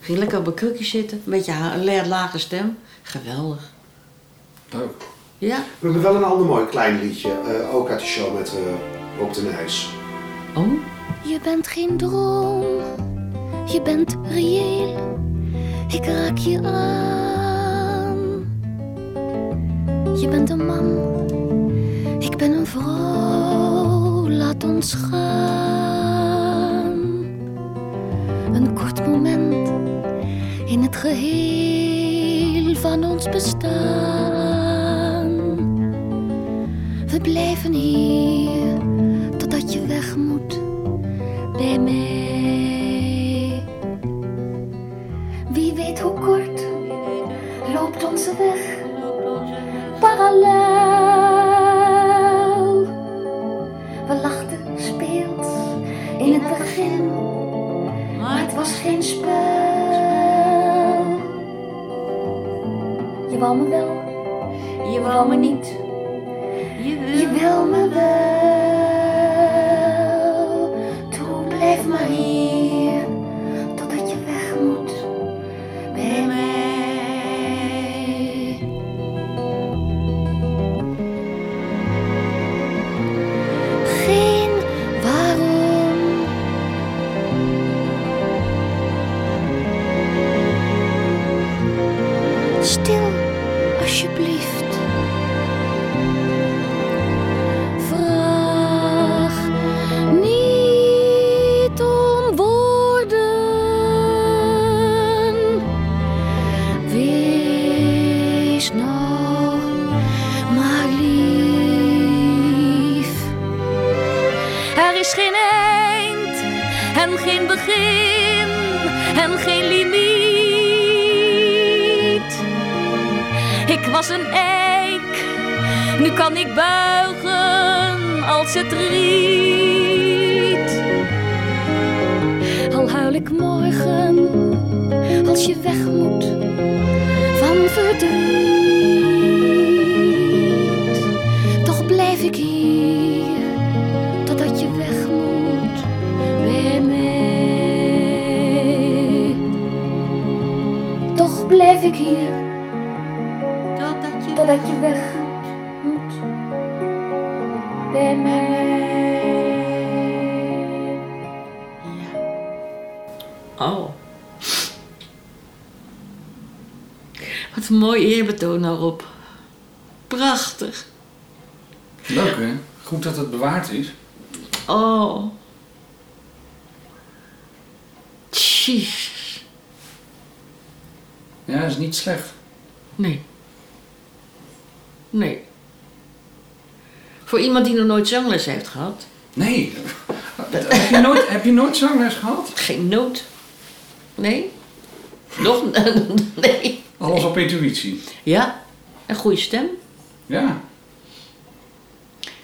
Ging lekker op een krukje zitten. Een beetje een la- lage stem. Geweldig. Leuk. Ja. We hebben wel een ander mooi klein liedje, eh, ook uit de show met eh Rob de Nijs. Oh? Je bent geen droom, je bent reëel. Ik raak je aan. Je bent een man, ik ben een vrouw. Laat ons gaan. Een kort moment in het geheel van ons bestaan. We blijven hier totdat je weg moet bij mij. Wie weet hoe kort loopt onze weg parallel. We lachten in het begin, maar het was geen spel. Je wou me wel, je wou me niet. Nu kan ik buigen als het riet. Al huil ik morgen als je weg moet van verdriet. Toch blijf ik hier totdat je weg moet bij mij. Toch blijf ik hier Totdat je... weg. Oh. Wat een mooi eerbetoon daarop. Prachtig. Leuk hè? Goed dat het bewaard is. Oh. Jeez. Ja, dat is niet slecht. Nee. Nee. Voor iemand die nog nooit zangles heeft gehad, Nee. heb, je nooit, heb je nooit zangles gehad? geen noot. Nee? Nog? nee. Alles op intuïtie. Ja, een goede stem. Ja.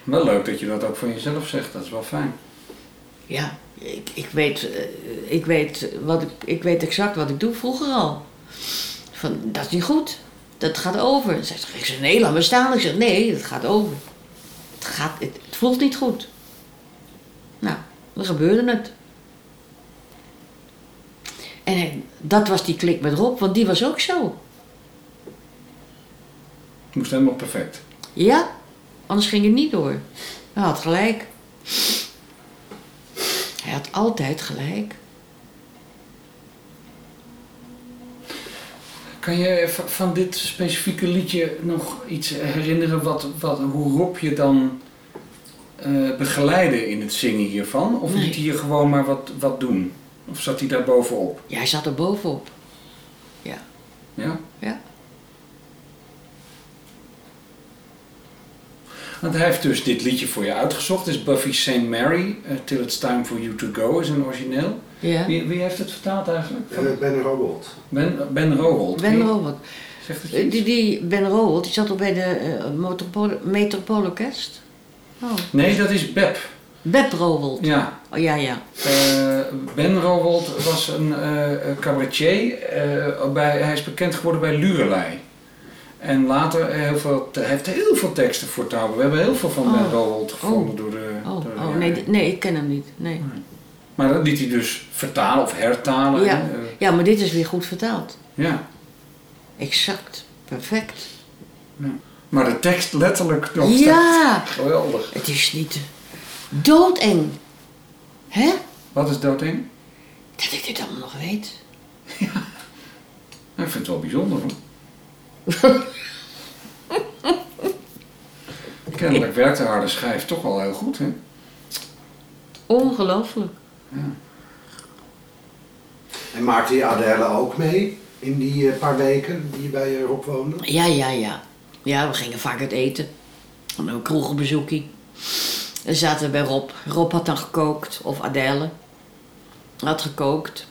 Wel leuk dat je dat ook van jezelf zegt. Dat is wel fijn. Ja, ik, ik, weet, eh, ik, weet wat ik, ik weet exact wat ik doe vroeger al. Van, dat is niet goed. Dat gaat over. Ze zegt, ik zeg, nee, laat me staan. Ik zeg, nee, dat gaat over. Het, gaat, het, het voelt niet goed. Nou, dan gebeurde het. En hij- dat was die klik met Rob, want die was ook zo. Het moest helemaal perfect. Ja, anders ging het niet door. Hij had gelijk. Hij had altijd gelijk. Kan je van, dit specifieke liedje nog iets herinneren wat, wat, hoe Rob je dan eh, begeleidde in het zingen hiervan? Of Nee. liet hij je gewoon maar wat, wat doen? Of zat hij daar bovenop? Ja, hij zat er bovenop. Ja. Ja? Ja. Want hij heeft dus dit liedje voor je uitgezocht. Het is Buffy St. Mary, eh, Till It's Time For You To Go, is een origineel. Ja. Wie, wie heeft het vertaald eigenlijk? Van- Eh, Ben Robold. Ben, ben Rowold. Ben Wie- Robert. Zegt het je Eh, iets? Die, die Ben Robert, die zat al bij de eh Metropole- Metropoolorkest. Oh. Nee, dat is Beb. Beb Robert. Ja. Oh ja, ja. Eh, ben Rowold was een eh, cabaretier. eh, bij, hij is bekend geworden bij Lurelei. En later heel veel, hij heeft heel veel teksten voor Tauber. We hebben heel veel van Ben Oh. Rowold gevonden Oh. door de... Oh, door de oh nee, nee, ik ken hem niet. Nee. Maar dat liet hij dus vertalen of hertalen. Ja. hè. Ja, maar dit is weer goed vertaald. ja. Exact. Perfect. Maar de tekst letterlijk nog. Ja, Geweldig. het is niet doodeng. Hè? Wat is doodeng? Dat ik dit allemaal nog weet. Ik vind het wel bijzonder hoor. Kennelijk werkt de harde schijf toch wel heel goed, hè? Ongelooflijk. En maakte je Adele ook mee in die eh, paar weken die je bij eh, Rob woonde? Ja, ja, ja. Ja, we gingen vaak uit eten. En een kroegenbezoekie. Dan zaten we bij Rob. Rob had dan gekookt. Of Adèle. Had gekookt.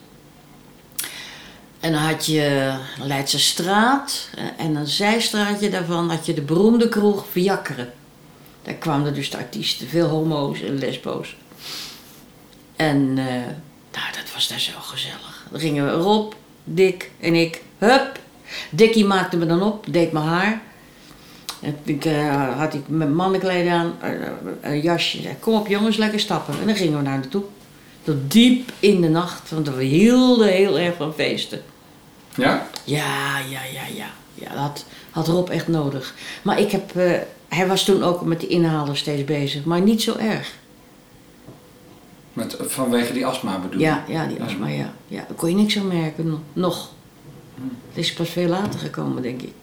En dan had je Leidse straat. En een zijstraatje daarvan had je de beroemde kroeg Viakkeren. Daar kwamen dus de artiesten. Veel homo's en lesbo's. En eh, nou, dat was daar zo gezellig. Dan gingen we Rob, Dick en ik. Hup. Dickie maakte me dan op, deed mijn haar. En ik, eh, had ik mijn mannenkleding aan, eh, een jasje. Zei, kom op jongens, lekker stappen. En dan gingen we naar naartoe. Tot diep in de nacht, want we hielden heel erg van feesten. Ja? Ja, ja, ja, ja. Ja, dat had, had Rob echt nodig. Maar ik heb, hij was toen ook met de inhalen steeds bezig, maar niet zo erg. Met, vanwege die astma bedoel je? Ja, ja, die astma, ja. ja. Daar kon je niks aan merken, no- nog. Het is pas veel later gekomen, denk ik.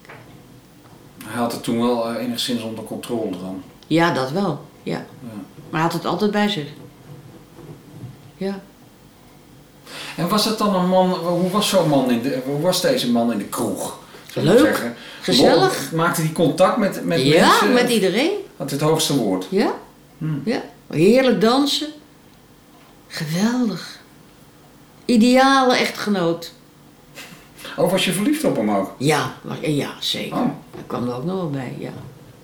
Hij had het toen wel eh, enigszins onder controle dan. Ja, dat wel, ja. Ja. Maar hij had het altijd bij zich. Ja. En was het dan een man, hoe was zo'n man in de, hoe was deze man in de kroeg? Leuk, gezellig. Maakte hij contact met, met ja, mensen? met iedereen. Had het hoogste woord. Ja. Hmm. ja. Heerlijk dansen. Geweldig. Ideale echtgenoot. Oh, was je verliefd op hem ook? Ja, maar- ja zeker. Oh. Daar kwam er ook nog wel bij, ja.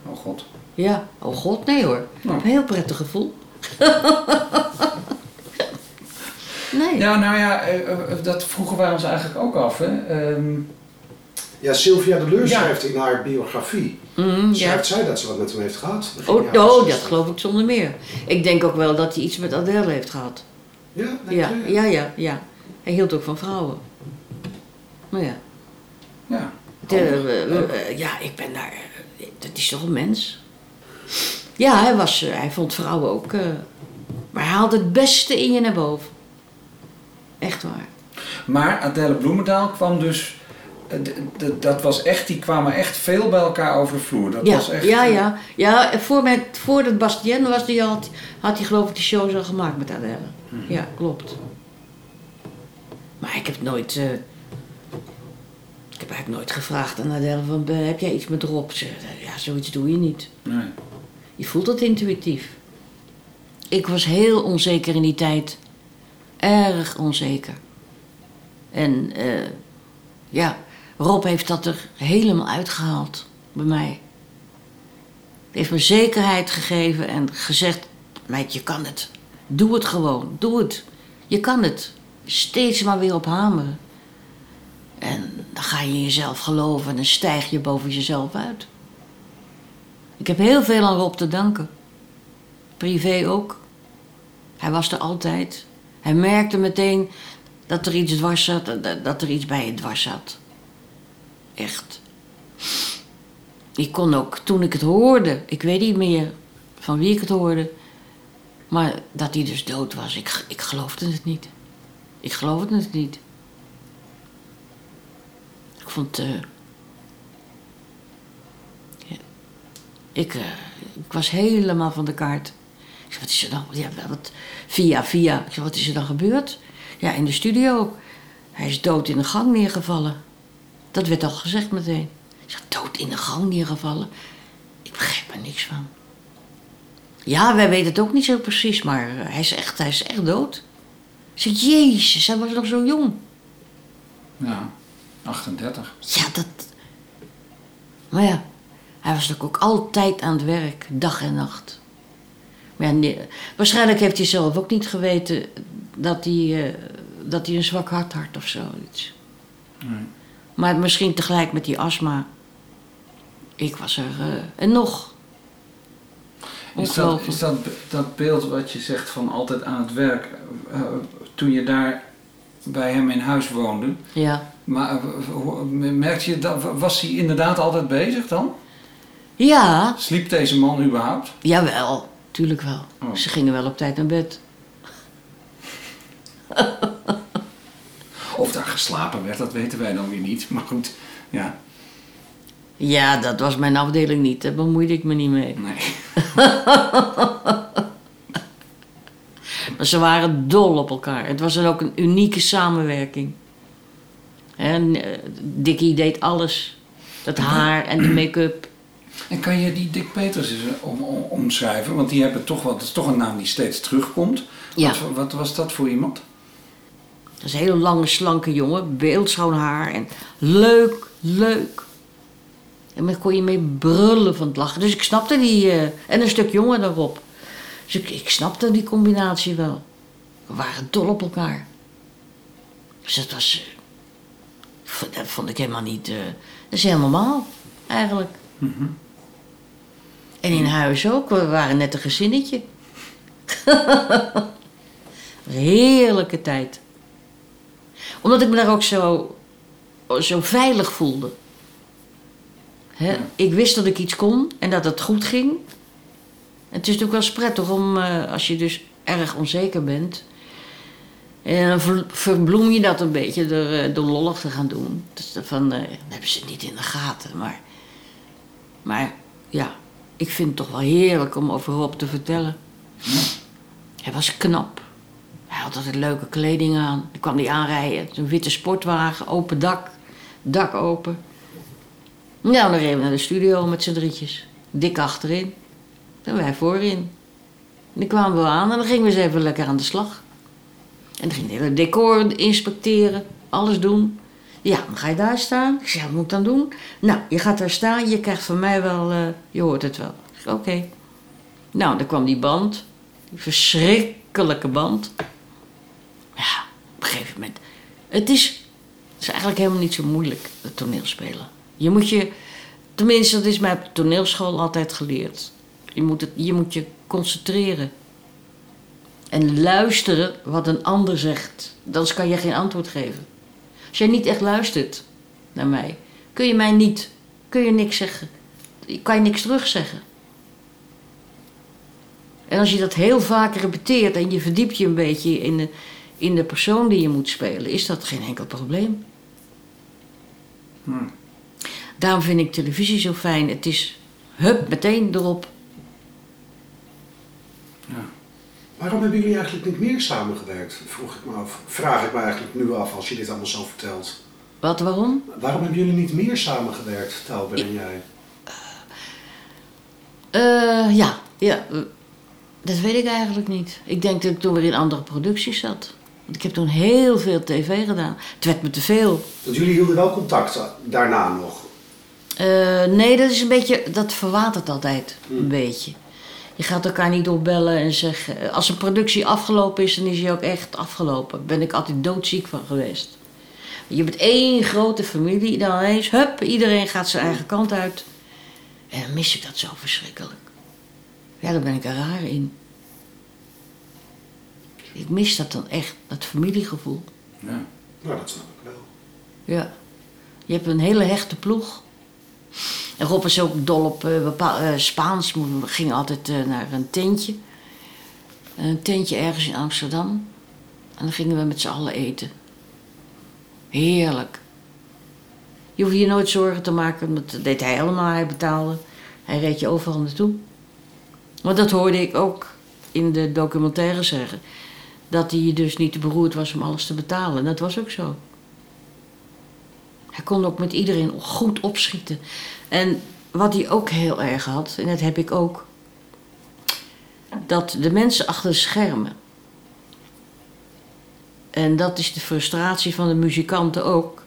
Oh god. Ja, oh god, nee hoor. Nou. Een heel prettig gevoel. nee. Ja, nou ja, eh, eh, dat vroegen wij ons eigenlijk ook af. Hè. Ehm, Ja, Sylvia de Leur Ja. schrijft in haar biografie. Mm, ja. Schrijft zij dat ze wat met hem heeft gehad? Oh, jaren oh, 60. dat geloof ik zonder meer. Ik denk ook wel dat hij iets met Adele heeft gehad. Ja, Ja, ja, ja, ja. Hij hield ook van vrouwen. Maar ja. ja. De, eh, eh, ja, ik ben daar. eh, dat is toch een mens? Ja, hij, was, eh, hij vond vrouwen ook. maar hij haalde het beste in je naar boven. Echt waar. Maar Adele Bloemendaal kwam dus. Eh, dat was echt, die kwamen echt veel bij elkaar over de vloer. Dat ja, was echt. ja, eh, ja. ja voor met, voordat Bastien was, die had, had hij geloof ik die shows al gemaakt met Adele. Mhm. Ja, klopt. Maar ik heb nooit... eh, ik heb eigenlijk nooit gevraagd aan Adele van, heb jij iets met Rob? Ja, zoiets doe je niet. Nee. Je voelt het intuïtief. Ik was heel onzeker in die tijd. Erg onzeker. En ja, Rob heeft dat er helemaal uitgehaald bij mij. Hij heeft me zekerheid gegeven en gezegd: Meid, je kan het. Doe het gewoon, doe het. Je kan het. Steeds maar weer op hameren. En dan ga je in jezelf geloven en dan stijg je boven jezelf uit. Ik heb heel veel aan Rob te danken. Privé ook. Hij was er altijd. Hij merkte meteen dat er iets dwars zat, dat, dat er iets bij je dwars zat. Echt. Ik kon ook, toen ik het hoorde, ik weet niet meer van wie ik het hoorde, maar dat hij dus dood was, ik, ik geloofde het niet. Ik geloofde het niet. Ik vond. eh, ik, eh, ik was helemaal van de kaart. Ik zei, wat is er dan? Ja, wat, via, via. Ik zei, wat is er dan gebeurd? Ja, in de studio. Hij is dood in de gang neergevallen. Dat werd al gezegd meteen. Ik zeg, dood in de gang neergevallen? Ik begrijp er niks van. Ja, wij weten het ook niet zo precies, maar eh, hij is echt, hij is echt dood. Ik zeg, jezus, hij was nog zo jong. Ja, 38. Ja, dat... Maar ja, hij was natuurlijk ook altijd aan het werk, dag en nacht. Maar ja, nee, waarschijnlijk heeft hij zelf ook niet geweten dat hij, eh, dat hij een zwak hart had of zoiets. Nee. Maar misschien tegelijk met die astma. Ik was er... eh, en nog. Is dat, is dat, dat beeld wat je zegt van altijd aan het werk, eh, toen je daar bij hem in huis woonde, Ja. maar eh, merkte je dat, was hij inderdaad altijd bezig dan? Ja, Sliep deze man überhaupt? jawel. Tuurlijk wel. Oh. Ze gingen wel op tijd naar bed. Of daar geslapen werd, dat weten wij dan weer niet. Maar goed, ja, Ja, dat was mijn afdeling niet. Daar bemoeide ik me niet mee. nee. Maar ze waren dol op elkaar. Het was dan ook een unieke samenwerking. En eh, Dickie deed alles. Het haar en de make-up. En kan je die Dick Peters eens eh, om, om- omschrijven? Want die hebben toch wel, dat is toch een naam die steeds terugkomt. Ja. Wat, wat was dat voor iemand? Dat is een hele lange, slanke jongen. Beeldschoon haar. En leuk, leuk. En daar kon je mee brullen van het lachen. Dus ik snapte die... eh, en een stuk jonger daarop. Dus ik, ik snapte die combinatie wel. We waren dol op elkaar. Dus dat was... eh, Dat vond ik helemaal niet... eh, dat is heel normaal, eigenlijk. En in huis ook. We waren net een gezinnetje. Heerlijke tijd omdat ik me daar ook zo, zo veilig voelde. Hè? Ik wist dat ik iets kon en dat het goed ging. En het is natuurlijk wel eens prettig om, eh, als je dus erg onzeker bent... En dan ver- verbloem je dat een beetje door, eh, door lollig te gaan doen. Dus van, eh, dan hebben ze het niet in de gaten. Maar, maar ja, ik vind het toch wel heerlijk om over Rob te vertellen. Hij was knap. Hij had altijd leuke kleding aan. Dan kwam hij aanrijden. Zo'n witte sportwagen, open dak. Dak open. Nou, dan reden we naar de studio met z'n drietjes. Dik achterin. En wij voorin. En dan kwamen we aan en dan gingen we eens even lekker aan de slag. En dan ging de hele decor inspecteren. Alles doen. Ja, dan ga je daar staan. Ik zei, wat moet ik dan doen? Nou, je gaat daar staan. Je krijgt van mij wel... eh, je hoort het wel. Oké. Nou, dan kwam die band. Die verschrikkelijke band. Ja, op een gegeven moment. Het is, is eigenlijk helemaal niet zo moeilijk, het toneelspelen. Je moet je, tenminste, dat is mij op de toneelschool altijd geleerd. Je moet, het, je moet je concentreren. En luisteren wat een ander zegt. Anders kan je geen antwoord geven. Als jij niet echt luistert naar mij, kun je mij niet, kun je niks zeggen. Kan je niks terugzeggen. En als je dat heel vaak repeteert en je verdiept je een beetje in de, in de persoon die je moet spelen, is dat geen enkel probleem. Hmm. Daarom vind ik televisie zo fijn. Het is hup, meteen erop. Waarom hebben jullie eigenlijk niet meer samengewerkt? Vroeg ik me af. Vraag ik me eigenlijk nu af als je dit allemaal zo vertelt. Wat, waarom? Waarom hebben jullie niet meer samengewerkt, Tauber en jij? Eh, ja, ja. Dat weet ik eigenlijk niet. Ik denk dat ik toen weer in andere producties zat. Ik heb toen heel veel tv gedaan. Het werd me te veel. Want jullie hielden wel contact daarna nog. Eh, nee, dat is een beetje, dat verwatert altijd een beetje. Je gaat elkaar niet doorbellen en zeggen. Als een productie afgelopen is, dan is die ook echt afgelopen. Daar ben ik altijd doodziek van geweest. Je bent één grote familie, dan ineens, hup, iedereen gaat zijn eigen kant uit. En dan mis ik dat zo verschrikkelijk. Ja, daar ben ik er raar in. Ik mis dat dan echt, dat familiegevoel. Ja. Nou, dat snap ik wel. Ja. Je hebt een hele hechte ploeg. En Rob is ook dol op eh, bepaal- eh, Spaans. We gingen altijd eh, naar een tentje. Een tentje ergens in Amsterdam. En dan gingen we met z'n allen eten. Heerlijk. Je hoeft je nooit zorgen te maken. want Dat deed hij allemaal. Hij betaalde. Hij reed je overal naartoe. Maar dat hoorde ik ook in de documentaire zeggen. Dat hij dus niet beroerd was om alles te betalen. En dat was ook zo. Hij kon ook met iedereen goed opschieten. En wat hij ook heel erg had, en dat heb ik ook, dat de mensen achter de schermen. En dat is de frustratie van de muzikanten ook.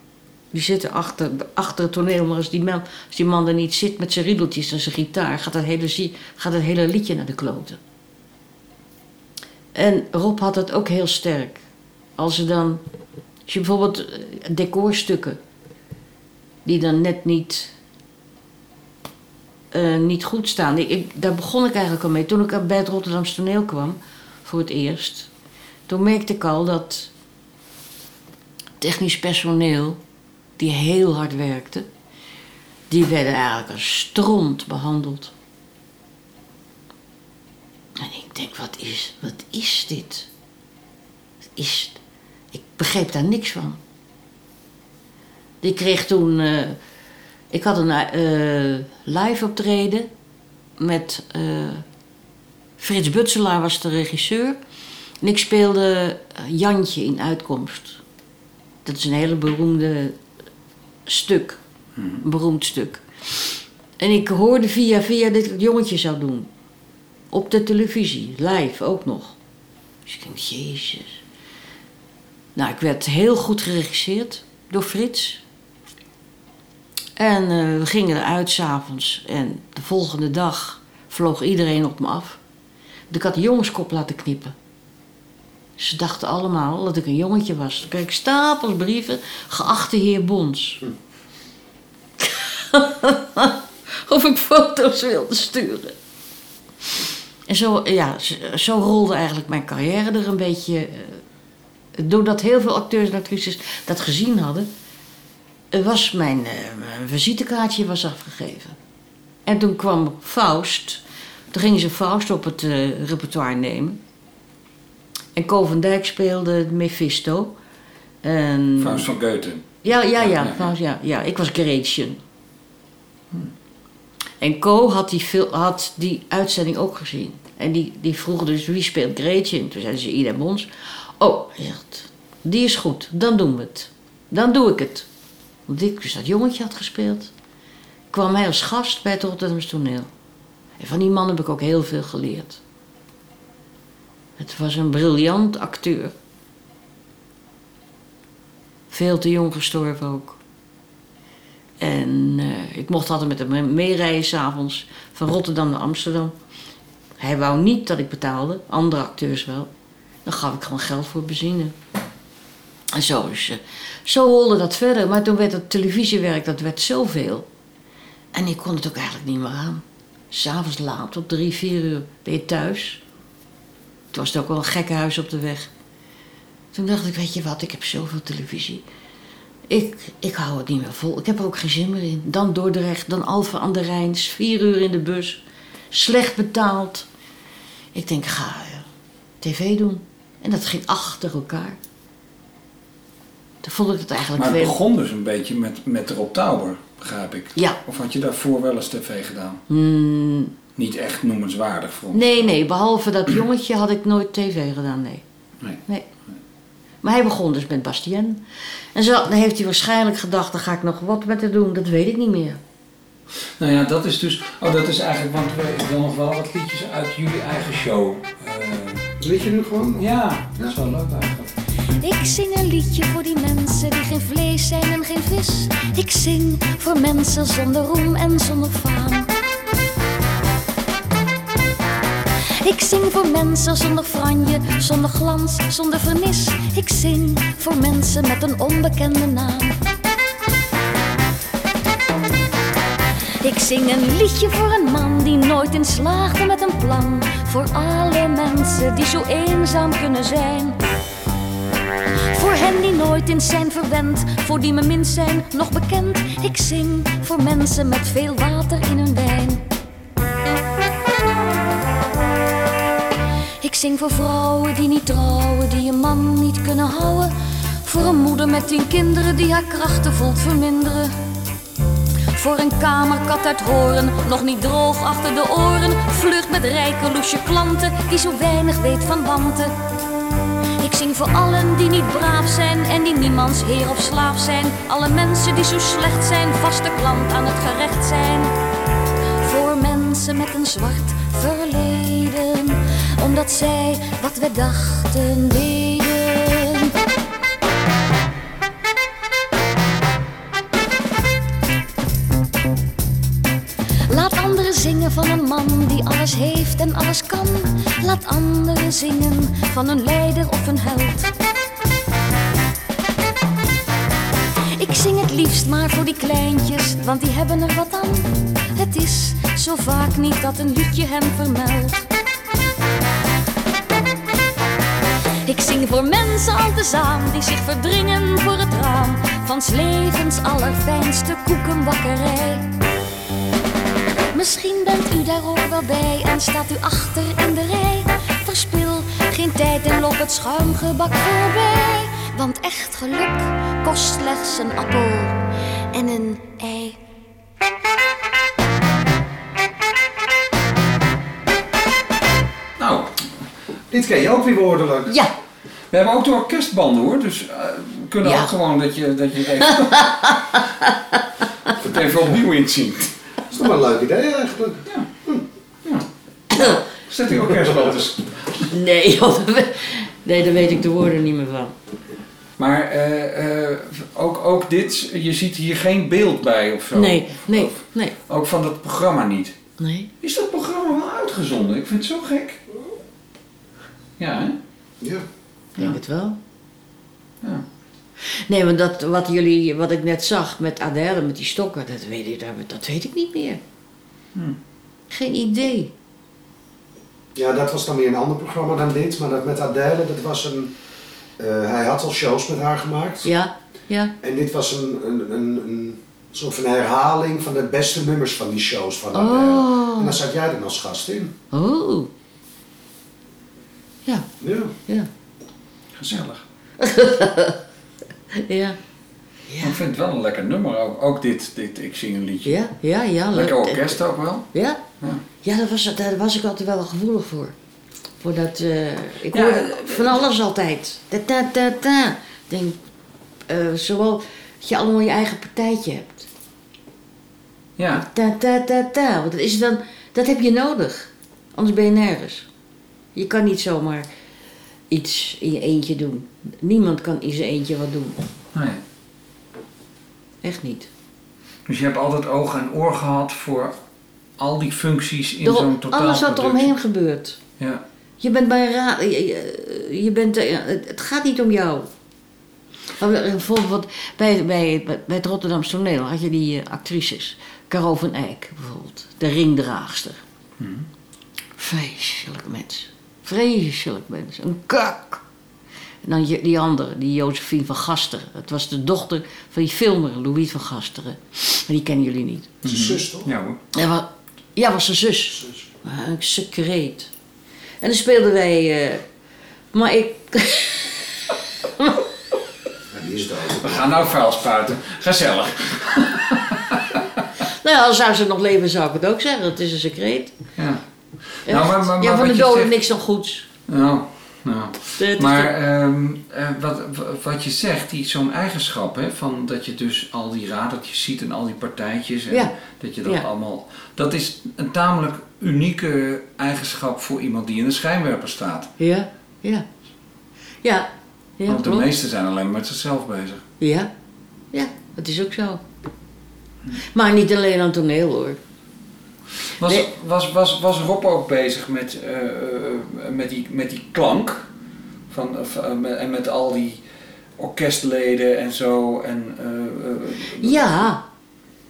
Die zitten achter, achter het toneel, maar als die, man, als die man er niet zit met zijn riedeltjes en zijn gitaar, gaat het hele, gaat het hele liedje naar de kloten. En Rob had het ook heel sterk. Als er dan, je bijvoorbeeld eh, decorstukken die dan net niet, eh, niet goed staan. Ik- daar begon ik eigenlijk al mee. Toen ik bij het Rotterdamse toneel kwam, voor het eerst, toen merkte ik al dat technisch personeel, die heel hard werkte, die werden eigenlijk als stront behandeld. En ik denk, wat is, wat is dit? Wat is, ik begreep daar niks van. Ik kreeg toen. eh, ik had een eh, live optreden met. eh, Frits Butselaar was de regisseur. En ik speelde Jantje in Uitkomst. Dat is een hele beroemde stuk. Een beroemd stuk. En ik hoorde via via dat ik het jongetje zou doen. Op de televisie, live ook nog. Dus ik denk, jezus. Nou, ik werd heel goed geregisseerd door Frits. En eh, we gingen eruit s'avonds. En de volgende dag vloog iedereen op me af. Ik had de jongenskop laten knippen. Ze dachten allemaal dat ik een jongetje was. Toen kreeg ik stapels brieven. Geachte heer Bons. of ik foto's wilde sturen. En zo, ja, zo- rolde eigenlijk mijn carrière er een beetje... eh, doordat heel veel acteurs en actrices dat gezien hadden... was mijn, eh, mijn visitekaartje was afgegeven. En toen kwam Faust. Toen gingen ze Faust op het eh, repertoire nemen. En Co van Dijk speelde Mephisto. En... Faust van Goethe. Ja, ja, Ja, ja. ja. Faust, ja, ja. Ik was Gretchen. En Co had die, had die uitzending ook gezien. En die, die vroeg dus wie speelt Gretchen? Toen zeiden ze Ida Bons. Oh, die is goed, dan doen we het. Dan doe ik het. Want ik dus dat jongetje had gespeeld. Kwam hij als gast bij het Rotterdamse toneel. En van die man heb ik ook heel veel geleerd. Het was een briljant acteur. Veel te jong gestorven ook. En eh, ik mocht altijd met hem meerijden s'avonds van Rotterdam naar Amsterdam. Hij wou niet dat ik betaalde, andere acteurs wel. Dan gaf ik gewoon geld voor benzine. En zo, dus, eh, zo rolde dat verder. Maar toen werd het televisiewerk, dat werd zoveel. En ik kon het ook eigenlijk niet meer aan. S'avonds laat, op drie, vier uur, ben je thuis. Het was ook wel een gekke huis op de weg. Toen dacht ik, weet je wat, ik heb zoveel televisie. Ik, ik hou het niet meer vol. Ik heb er ook geen zin meer in. Dan Dordrecht, dan Alphen aan de Rijn. Vier uur in de bus. Slecht betaald. Ik denk, ga eh, tv doen. En dat ging achter elkaar. Toen vond ik het eigenlijk Maar het veel... begon dus een beetje met, met Rob Tauber, begrijp ik. Ja. Of had je daarvoor wel eens tv gedaan? Hmm, Niet echt noemenswaardig vond nee, nee. Behalve dat jongetje had ik nooit tv gedaan, nee. Nee. Nee. Maar hij begon dus met Bastien. En zo dan heeft hij waarschijnlijk gedacht, dan ga ik nog wat met haar doen. Dat weet ik niet meer. Nou ja, dat is dus... Oh, dat is eigenlijk... Want we- ik wil nog wel wat liedjes uit jullie eigen show. eh, Weet je nu gewoon? ja, dat is wel leuk eigenlijk. Ik zing een liedje voor die mensen die geen vlees zijn en geen vis. Ik zing voor mensen zonder roem en zonder faam. Ik zing voor mensen zonder franje, zonder glans, zonder vernis. Ik zing voor mensen met een onbekende naam. Ik zing een liedje voor een man die nooit in slaagde met een plan. Voor alle mensen die zo eenzaam kunnen zijn. Voor hen die nooit in zijn verwend, voor die me minst zijn nog bekend. Ik zing voor mensen met veel water in hun Ik zing voor vrouwen die niet trouwen, die een man niet kunnen houden. Voor een moeder met tien kinderen die haar krachten voelt verminderen. Voor een kamerkat uit horen, nog niet droog achter de oren. Vlucht met rijke loesje klanten, die zo weinig weet van wanten. Ik zing voor allen die niet braaf zijn en die niemands heer of slaaf zijn. Alle mensen die zo slecht zijn, vaste klant aan het gerecht zijn. Voor mensen met een zwart verleden, omdat zij wat we dachten deden. Laat anderen zingen van een man die alles heeft en alles kan. Laat anderen zingen van een leider of een held. Ik zing het liefst maar voor die kleintjes, want die hebben er wat aan. Het is zo vaak niet dat een liedje hem vermeldt. Ik zing voor mensen al tezaam die zich verdringen voor het raam van 's levens allerfijnste koekenbakkerij. Misschien bent u daar ook wel bij en staat u achter in de rij. Verspil geen tijd en loop het schuimgebak voorbij. Want echt geluk kost slechts een appel en een ei. Dit ken je ook weer woordelijk. Ja, we hebben ook de orkestbanden hoor, dus eh, we kunnen Ja. ook gewoon dat je, dat je het even, het even opnieuw inzingt. Dat is toch wel een leuk idee eigenlijk. Zet die orkestband dus. nee, joh, nee, daar weet ik de woorden niet meer van. Maar eh, eh, ook, ook dit, je ziet hier geen beeld bij of zo. Nee, nee, Of- nee, ook van dat programma niet. nee. Is dat programma wel uitgezonden? Ik vind het zo gek. Ja, hè? Ja. Ik denk het wel. Ja. Nee, want dat, wat, jullie, wat ik net zag met Adèle, met die stokken, dat weet ik, dat, dat weet ik niet meer. Geen idee. ja, dat was dan weer een ander programma dan dit. Maar dat met Adèle, dat was een... eh, hij had al shows met haar gemaakt. Ja, ja. En dit was een, een, een, een soort van herhaling van de beste nummers van die shows van Adele. Oh. En daar zat jij dan als gast in. Oh. Ja, Ja. ja, Gezellig. ja. Maar Ik vind het wel een lekker nummer. Ook, ook dit, dit, ik zing een liedje. Ja, ja, ja. Lekker orkest ook wel. Ja? Ja. Ja, daar was, daar was ik altijd wel gevoelig voor. Voor dat, eh, ik Ja, hoorde eh, van alles altijd. Ta ta ta ta. Ik denk, eh, zowel dat je allemaal je eigen partijtje hebt. Ja. Ta ta ta ta. Want dat is dan, dat heb je nodig. Anders ben je nergens. Je kan niet zomaar iets in je eentje doen. Niemand kan in zijn eentje wat doen. Nee. Echt niet. Dus je hebt altijd oog en oor gehad voor al die functies in zo'n totaal alles wat er omheen gebeurt. Ja. Je bent bij een raad. Je, je- bent, eh, het gaat niet om jou. Bijvoorbeeld bij, bij, bij het Rotterdamse toneel had je die eh, actrices. Caro van Eyck bijvoorbeeld. De ringdraagster. Vreselijk mens. Vreselijk mens. Een kak. En dan die andere, die Josephine van Gasteren. Dat was de dochter van die filmer Louis van Gasteren. Maar die kennen jullie niet. Zijn zus toch? Ja hoor. Ja, wa- ja was zijn zus. Zus. Maar Een secreet. En dan speelden wij. eh, maar ik. Die is dood. We gaan nou vuil spuiten. Gezellig. Nou ja, als zou ze nog leven, zou ik het ook zeggen. Het is een secreet. Ja. Nou, maar- maar- ja, van de doden zegt- niks dan goeds. Nou, nou. Maar ehm, eh, wat, wat je zegt, die- zo'n eigenschap, hè, van dat je dus al die radertjes ziet en al die partijtjes en Ja. dat je dat Ja. allemaal. Dat is een tamelijk unieke eigenschap voor iemand die in de schijnwerper staat. Ja, ja. Ja, ja Want de klopt. meesten zijn alleen maar met zichzelf bezig. Ja, ja, dat is ook zo. Maar niet alleen aan toneel hoor. Was, Nee. was, was, was Rob ook bezig met, eh, eh, met, die, met die klank? Van, eh, en met al die orkestleden en zo. En, eh, eh, Ja,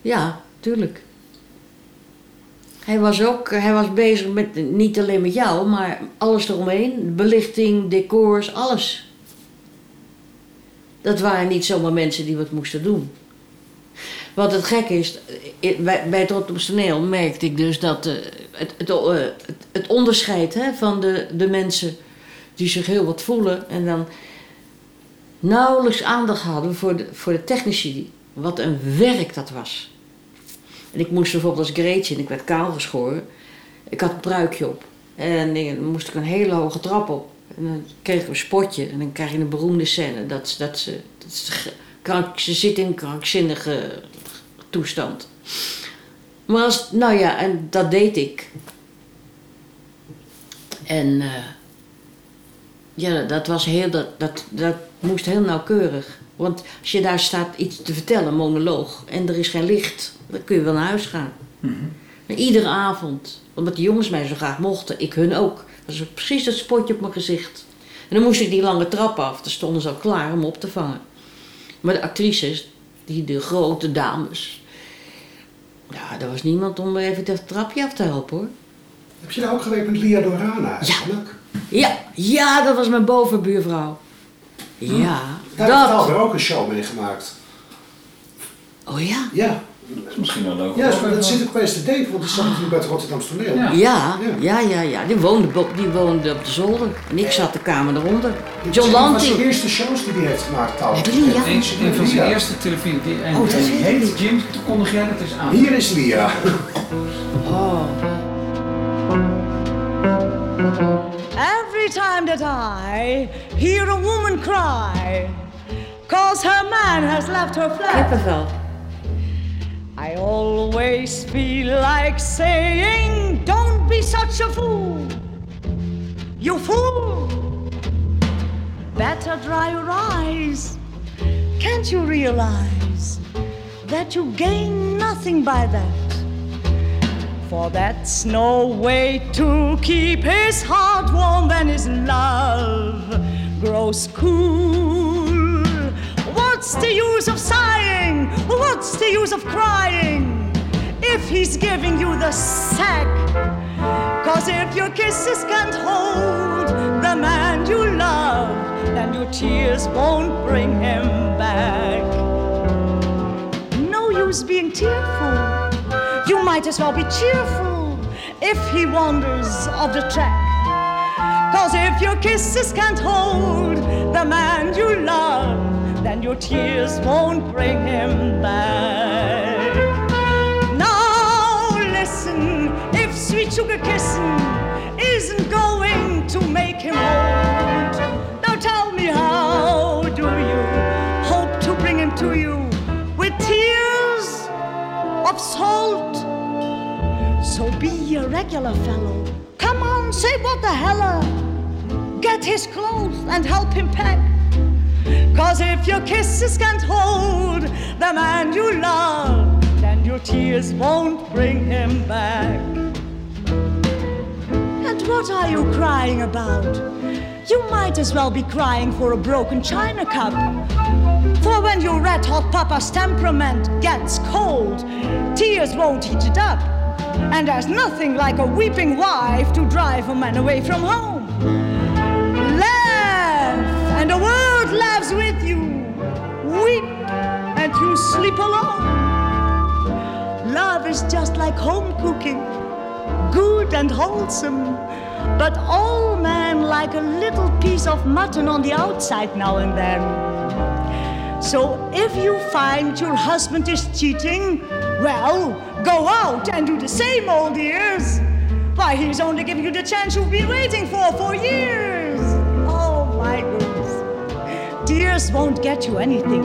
ja, tuurlijk. Hij was ook, hij was bezig met, niet alleen met jou, maar alles eromheen. Belichting, decors, alles. Dat waren niet zomaar mensen die wat moesten doen. Wat het gek is, eh, bij, het Rotterdamse merkte ik dus dat eh, het, het, eh, het, het onderscheid hè, van de, de mensen die zich heel wat voelen en dan nauwelijks aandacht hadden voor de, voor de technici. Wat een werk dat was. En ik moest bijvoorbeeld als Greetje, ik werd kaal geschoren, ik had een pruikje op. En dan moest ik een hele hoge trap op. En dan kreeg ik een spotje. En dan krijg je een beroemde scène. Dat, dat, ze, dat ze, ze zit in krankzinnige toestand. Maar als, nou ja, en dat deed ik. En eh, ja, dat was heel, dat, dat, dat moest heel nauwkeurig. Want als je daar staat iets te vertellen, monoloog, en er is geen licht, dan kun je wel naar huis gaan. Maar iedere avond, omdat de jongens mij zo graag mochten, ik hun ook. Dat was precies dat spotje op mijn gezicht. En dan moest ik die lange trap af, dan stonden ze al klaar om op te vangen. Maar de actrices, die, de grote dames, ja, er was niemand om even dat trapje af te helpen hoor. Heb je daar ook gewerkt met Lia Dorana eigenlijk? Ja, ja, dat was mijn bovenbuurvrouw. Ja, Daar heb dat. ik er ook een show mee gemaakt. Oh ja. Ja, Dat is misschien wel leuk. ja om dat ook zit ik opeens te denken, want die zat natuurlijk bij het Rotterdamse toneel. Ja. Ja, ja, ja, ja. Die woonde, die woonde op de zolder. En ik zat de kamer eronder. Dit John is een van Lanting. zijn eerste shows die hij heeft gemaakt trouwens. Met Lia? Een, een van zijn eerste televisie. Die, en, Oh, dat heet. Jim, kondig jij dat eens aan. Hier is Lia. Oh. Every time that I hear a woman cry, cause her man has left her flat, Kippenvel. I always feel like saying, Don't be such a fool, you fool. Better dry your eyes. Can't you realize that you gain nothing by that? For that's no way to keep his heart warm when his love grows cool. What's the use of sighing? What's the use of crying if he's giving you the sack? Cause if your kisses can't hold the man you love, then your tears won't bring him back. No use being tearful. You might as well be cheerful if he wanders off the track. Cause if your kisses can't hold the man you love, then your tears won't bring him back. Now listen, if sweet sugar kissing isn't going to make him hold, now tell me how do you hope to bring him to you with tears of salt? So be a regular fellow. Come on, say what the hell. Uh, get his clothes and help him pack. Cause if your kisses can't hold the man you love, then your tears won't bring him back. And what are you crying about? You might as well be crying for a broken china cup. For when your red hot papa's temperament gets cold, tears won't heat it up. And there's nothing like a weeping wife to drive a man away from home. With you. Weep, and you sleep alone. Love is just like home cooking, good and wholesome. But all men like a little piece of mutton on the outside now and then. So if you find your husband is cheating, well, go out and do the same, old ears. Why, he's only giving you the chance you've been waiting for for years. Won't get you anything,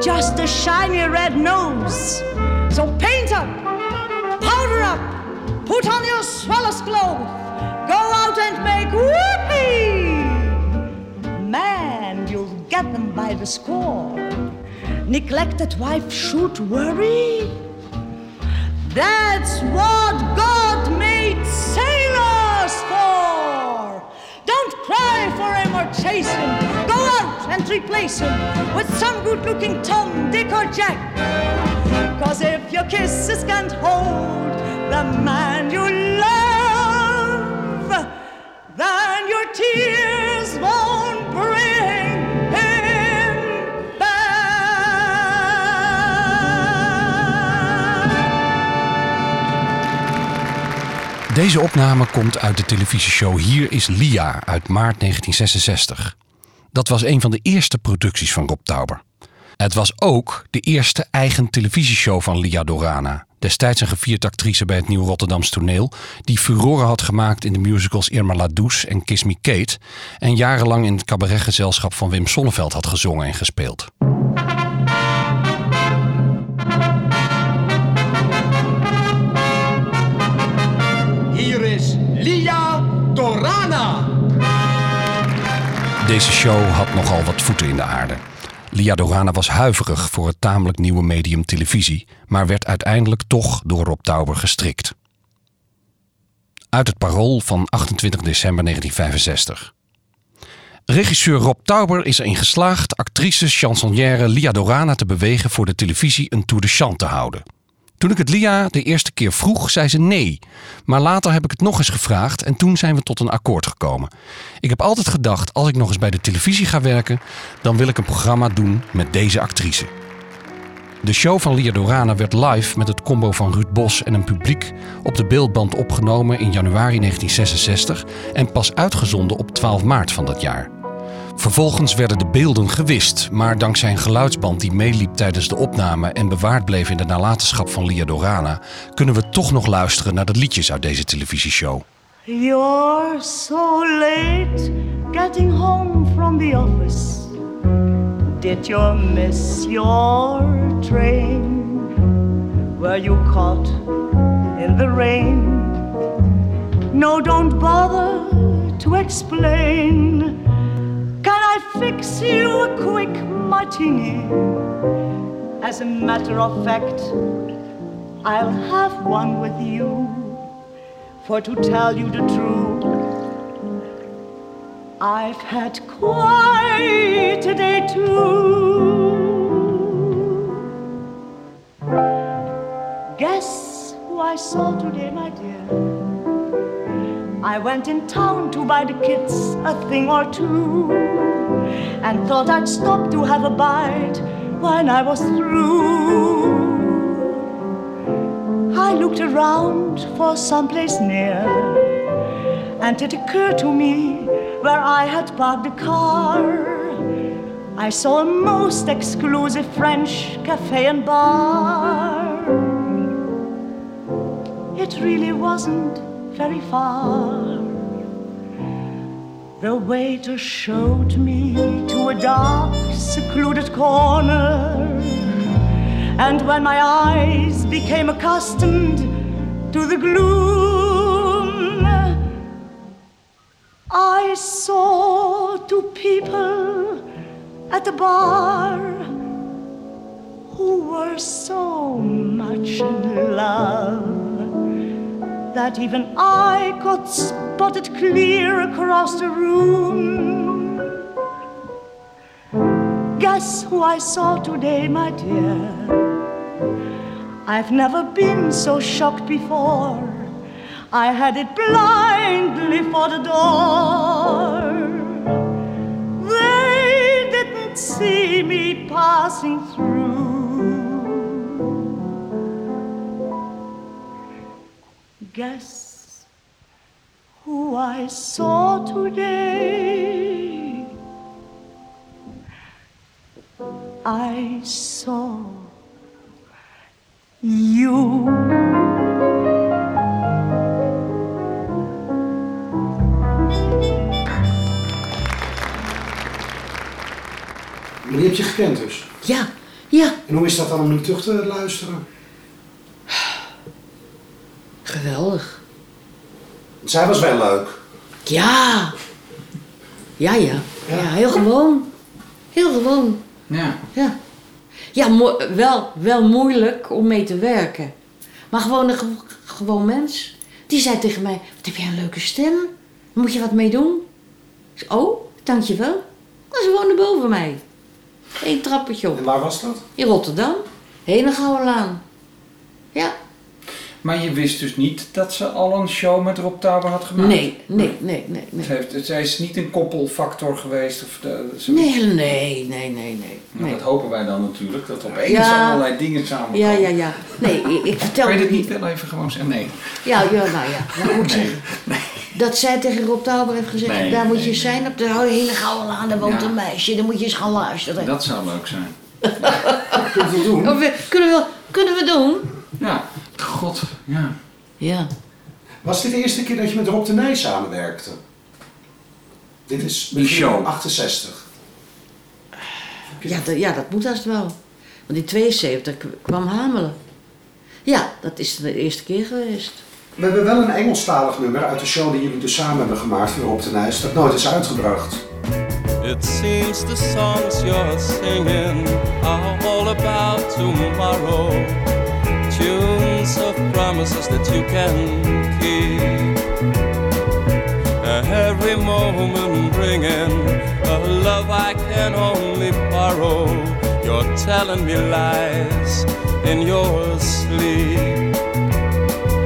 just a shiny red nose. So paint up, powder up, put on your swellest clothes, go out and make whoopee. Man, you'll get them by the score. Neglected wife should worry. That's what God made sailors for. Cry for him or chase him. Go out and replace him with some good looking Tom, Dick, or Jack. Cause if your kisses can't hold the man you love, then your tears Deze opname komt uit de televisieshow Hier is Lia uit maart 1966. Dat was een van de eerste producties van Rob Tauber. Het was ook de eerste eigen televisieshow van Lia Dorana. Destijds een gevierd actrice bij het Nieuw Rotterdams toneel... die furoren had gemaakt in de musicals Irma La Douce en Kiss Me Kate... en jarenlang in het cabaretgezelschap van Wim Sonneveld had gezongen en gespeeld. Deze show had nogal wat voeten in de aarde. Lia Dorana was huiverig voor het tamelijk nieuwe medium televisie, maar werd uiteindelijk toch door Rob Tauber gestrikt. Uit het parool van 28 december 1965. Regisseur Rob Tauber is erin geslaagd actrice chansonnière Lia Dorana te bewegen voor de televisie een tour de chant te houden. Toen ik het Lia de eerste keer vroeg, zei ze nee. Maar later heb ik het nog eens gevraagd en toen zijn we tot een akkoord gekomen. Ik heb altijd gedacht, als ik nog eens bij de televisie ga werken, dan wil ik een programma doen met deze actrice. De show van Lia Dorana werd live met het combo van Ruud Bos en een publiek op de beeldband opgenomen in januari 1966 en pas uitgezonden op 12 maart van dat jaar. Vervolgens werden de beelden gewist, maar dankzij een geluidsband die meeliep tijdens de opname en bewaard bleef in de nalatenschap van Lia Dorana, kunnen we toch nog luisteren naar de liedjes uit deze televisieshow. You're so late getting home from the office. Did you miss your train? Were you caught in the rain? No, don't bother to explain. Can I fix you a quick martini? As a matter of fact, I'll have one with you. For to tell you the truth, I've had quite a day too. Guess who I saw today, my dear? I went in town to buy the kids a thing or two and thought I'd stop to have a bite when I was through. I looked around for someplace near, and it occurred to me where I had parked the car. I saw a most exclusive French cafe and bar. It really wasn't very far. The waiter showed me to a dark, secluded corner. And when my eyes became accustomed to the gloom, I saw two people at the bar who were so much in love that even I could spot it clear across the room. Guess who I saw today, my dear? I've never been so shocked before. I had it blindly for the door. They didn't see me passing through. Guess who I saw today? I saw you. Maar die heb je gekend dus. Ja, ja, En hoe is dat dan om nu terug te luisteren? Geweldig. Zij was wel leuk. Ja. Ja, ja. Ja, heel gewoon. Heel gewoon. Ja. Ja. Ja, mo- wel, wel moeilijk om mee te werken. Maar gewoon een ge- gewoon mens. Die zei tegen mij, wat heb jij een leuke stem. Moet je wat mee doen? Ik zei, oh, dankjewel. Maar ze woonde boven mij. Eén trappetje En op. waar was dat? In Rotterdam. Henegouwenlaan. Ja. Maar je wist dus niet dat ze al een show met Rob Tauber had gemaakt? Nee, nee, nee, nee, nee. Ze heeft, zij is niet een koppelfactor geweest? Of de, Nee, nee, nee, nee, nee. Nou, nee. dat hopen wij dan natuurlijk, dat opeens Ja. allerlei dingen samenkomen. Ja, ja, ja. Nee, ik, vertel Kan je dit niet wel even gewoon zeggen? Nee. Ja, ja, nou ja. Dat moet zeggen. Dat zij tegen Rob Tauber heeft gezegd, Nee, daar moet nee, je zijn op de hele gouden laan, daar woont Ja. een meisje, dan moet je eens gaan luisteren. Dat zou leuk zijn. Kunt u doen? We- kunnen, we, kunnen we doen? Ja, god, ja. Ja. Was dit de eerste keer dat je met Rob de Nijs samenwerkte? Dit is Die begin show. 68. Ja, dat, ja, dat moet haast wel. Want in 72 k- kwam Hamelen. Ja, dat is de eerste keer geweest. We hebben wel een Engelstalig nummer uit de show die jullie dus samen hebben gemaakt voor Rob de Nijs, dat nooit is uitgebracht. It seems the songs you're singing are all about tomorrow. Tunes of promises that you can keep. Every moment bringing a love I can only borrow. You're telling me lies in your sleep.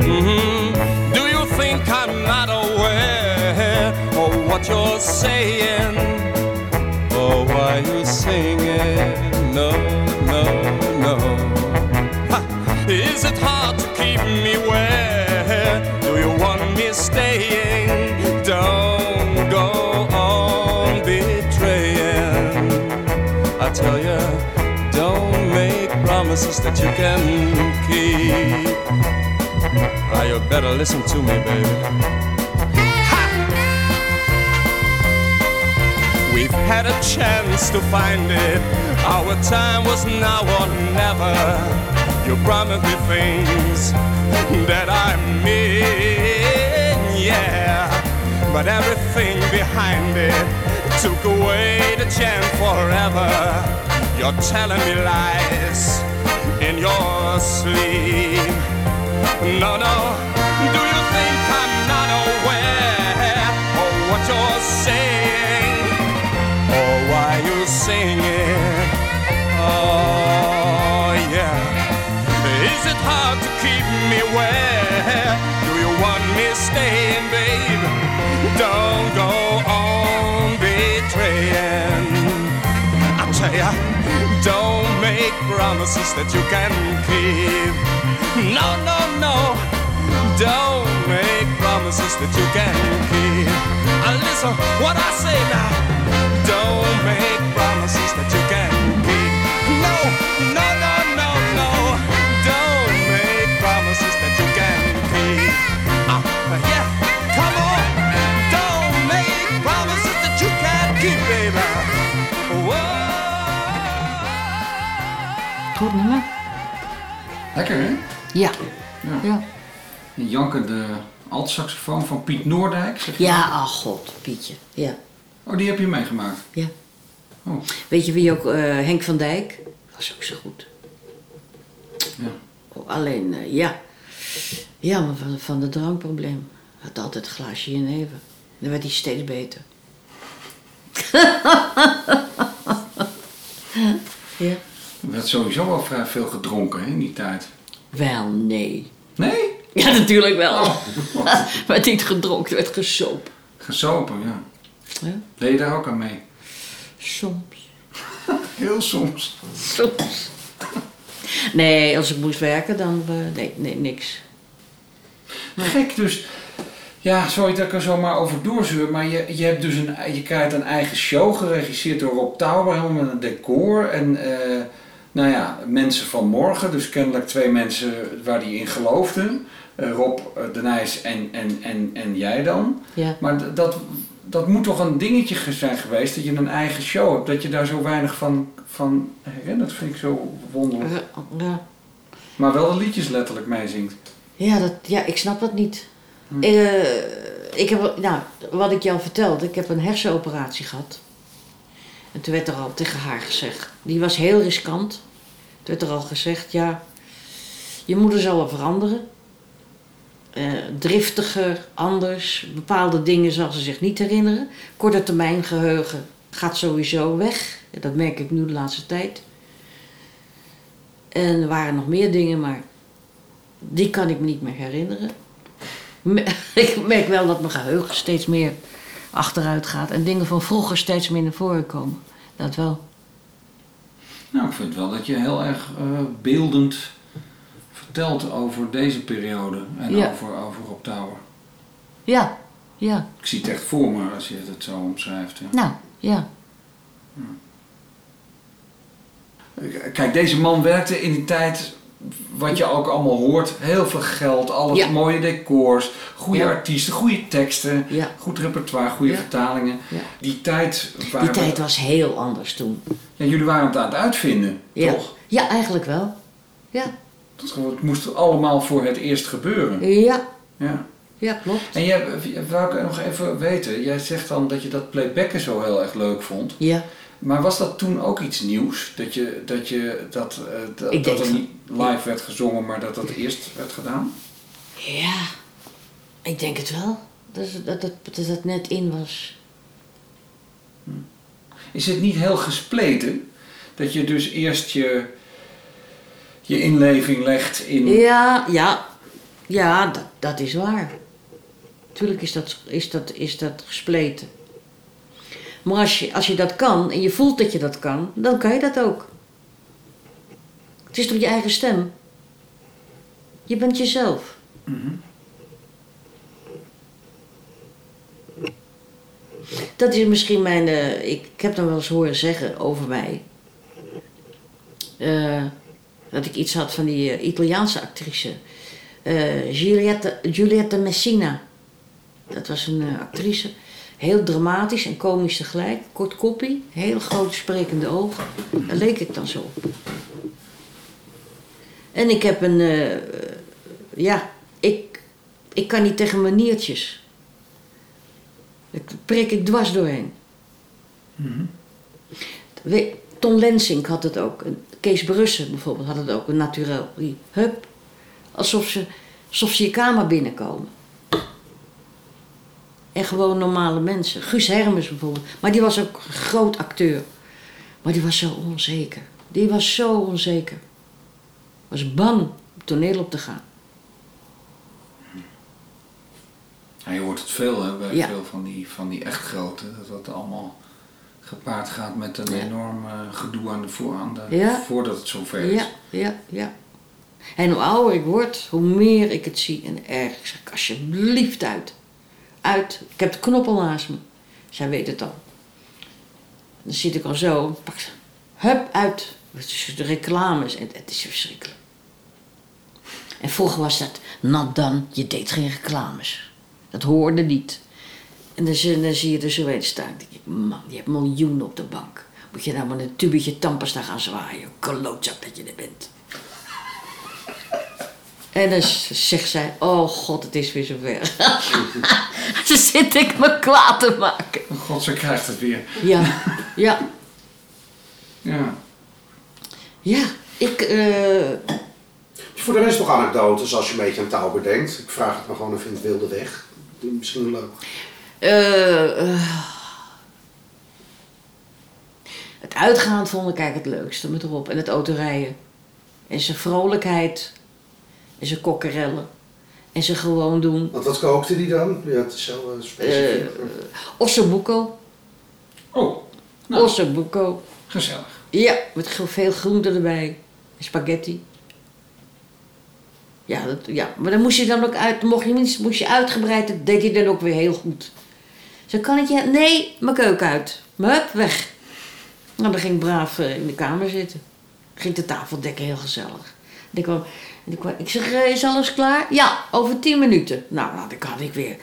Mhm. Do you think I'm not aware of what you're saying? Oh, why you singing? No, no, no. Is it hard to keep me where? Do you want me staying? Don't go on betraying. I tell you, don't make promises that you can keep. Ah, you better listen to me, baby. We've had a chance to find it. Our time was now or never. You promised me things that I mean, yeah. But everything behind it took away the chance forever. You're telling me lies in your sleep. No, no. Do you think keep me where? Do you want me staying, babe? Don't go on betraying. I tell ya, don't make promises that you can keep. No, no, no. Don't make promises that you can keep. Uh, listen, what I say now. Don't make promises that you can keep. No, no, Goed nummer? Lekker, hè? Ja. Ja. Ja, Die jankende altsaxofoon van Piet Noordijk. Zeg je? ja ach god, Pietje. Ja. Oh, die heb je meegemaakt? ja. Oh, Weet je wie ook, eh, Henk van Dijk? Was ook zo goed. ja. Oh, alleen, eh, ja. Ja, maar van, van de drankprobleem. Had altijd een glaasje jenever. Dan werd hij steeds beter. ja. Er werd sowieso vrij veel gedronken hè, in die tijd. Wel, nee. Nee? Ja, natuurlijk wel. Oh. werd niet gedronken, werd gesopen. Gesopen, ja. Ja. Deed je daar ook aan mee? Soms. Heel soms. Soms. Nee, als ik moest werken, dan... eh, nee, nee, niks. Gek dus. Ja, sorry dat ik er zo maar over doorzeur, maar je, je, hebt dus een, je krijgt een eigen show geregisseerd door Rob Tauber, helemaal met een decor. En eh, nou ja, mensen van morgen, dus kennelijk twee mensen waar die in geloofden. Eh, Rob eh, de Nijs en, en, en, en jij dan. Ja. Maar dat, dat moet toch een dingetje ge- zijn geweest, dat je een eigen show hebt, dat je daar zo weinig van, van herinnert, vind ik zo wonderlijk. Ja. Maar wel de liedjes letterlijk meezingt. Ja, dat, ja, ik snap dat niet. Eh, ik heb, nou, wat ik al vertelde, ik heb een hersenoperatie gehad. En toen werd er al tegen haar gezegd, die was heel riskant. Toen werd er al gezegd, ja, je moeder zal wel veranderen. Eh, driftiger, anders. Bepaalde dingen zal ze zich niet herinneren. Korte termijn geheugen gaat sowieso weg. Dat merk ik nu de laatste tijd. En er waren nog meer dingen, maar Die kan ik me niet meer herinneren. Ik merk wel dat mijn geheugen steeds meer achteruit gaat. En dingen van vroeger steeds meer naar voren komen. Dat wel. Nou, ik vind wel dat je heel erg eh, beeldend vertelt over deze periode en Ja. over, over Rob Touwer. Ja, ja. Ik zie het echt voor me als je het zo omschrijft. ja. Nou, ja. Kijk, deze man werkte in die tijd, wat je ook allemaal hoort, heel veel geld, alles Ja. mooie decors, goede Ja. artiesten, goede teksten, Ja. goed repertoire, goede vertalingen. Die tijd, Die we- tijd was heel anders toen. Ja, jullie waren het aan het uitvinden, toch? Ja, eigenlijk wel. Ja, Het het moest allemaal voor het eerst gebeuren. ja, Ja. ja klopt. En jij, wou ik nog even weten, jij zegt dan dat je dat playbacken zo heel erg leuk vond. Ja. Maar was dat toen ook iets nieuws? Dat, je, dat, je, dat, eh, dat, dat er niet live werd gezongen, maar dat dat eerst werd gedaan? Ja, ik denk het wel. Dat het, dat, het, dat het net in was. Is het niet heel gespleten? Dat je dus eerst je, je inleving legt in... Ja, ja, ja, dat, dat is waar. Tuurlijk is dat, is, dat, is dat gespleten. Maar als je, als je dat kan en je voelt dat je dat kan, dan kan je dat ook. Het is toch je eigen stem? Je bent jezelf. Dat is misschien mijn. eh, ik, heb dan wel eens horen zeggen over mij. eh, dat ik iets had van die eh, Italiaanse actrice. Giulietta, Giulietta Messina. Dat was een actrice. Heel dramatisch en komisch tegelijk. Kort koppie, heel grote sprekende ogen. Daar leek ik dan zo op. En ik heb een. eh, ja, ik, ik kan niet tegen maniertjes. Ik prik ik dwars doorheen. We- Ton Lensink had het ook. Kees Brussen bijvoorbeeld had het ook. Een naturel. Die, hup. Alsof ze, alsof ze je kamer binnenkomen. En gewoon normale mensen. Guus Hermes bijvoorbeeld. Maar die was ook een groot acteur. Maar die was zo onzeker. Die was zo onzeker. Was bang op toneel op te gaan. Ja, je hoort het veel hè, bij Ja. veel van die, van die echt grote. Dat dat allemaal gepaard gaat met een Ja. enorm eh, gedoe aan de, voor, aan de Ja. voordat het zover is. Ja, ja, ja. En hoe ouder ik word, hoe meer ik het zie en erg. Ik zeg, alsjeblieft uit. Uit. Ik heb de knop al naast me. Zij weet het al. Dan zit ik al zo. Pak ze. Hup, uit. Het de reclames. En het is verschrikkelijk. En vroeger was dat, nat dan, je deed geen reclames. Dat hoorde niet. En dan, zie- je er zo staan. Denk ik, man, je hebt miljoenen op de bank. Moet je nou maar een tubetje tandpasta gaan zwaaien. Klootzak dat je er bent. En dan zegt zij, oh god, het is weer zover. Ze zit ik me kwaad te maken. Oh God, ze krijgt het weer. Ja, ja, Ja. ja. Ik, eh, Voor de rest nog anekdotes als je een beetje aan touw bedenkt. Ik vraag het maar gewoon even in het wilde weg. Misschien leuk. eh, eh, het uitgaan vond ik eigenlijk het leukste met Rob. En het autorijden. En zijn vrolijkheid. En zijn kokkerellen. En zijn gewoon doen. Want wat kookte die dan? Ja, het is heel eh, specifiek. Ossobuco. Oh, nou, Ossobuco. gezellig. Ja, met veel groenten erbij. Spaghetti. Ja, dat, ja, maar dan moest je dan ook uit, mocht je, niet- moest je uitgebreid, dat deed hij dan ook weer heel goed. Zo kan ik je, nee, mijn keuken uit. Hup, weg. Nou, dan ging ik braaf eh, in de kamer zitten. Ging de tafel dekken, heel gezellig. En ik, kwam, en ik, ik zeg, eh, is alles klaar? Ja, over tien minuten. Nou, nou dan had ik weer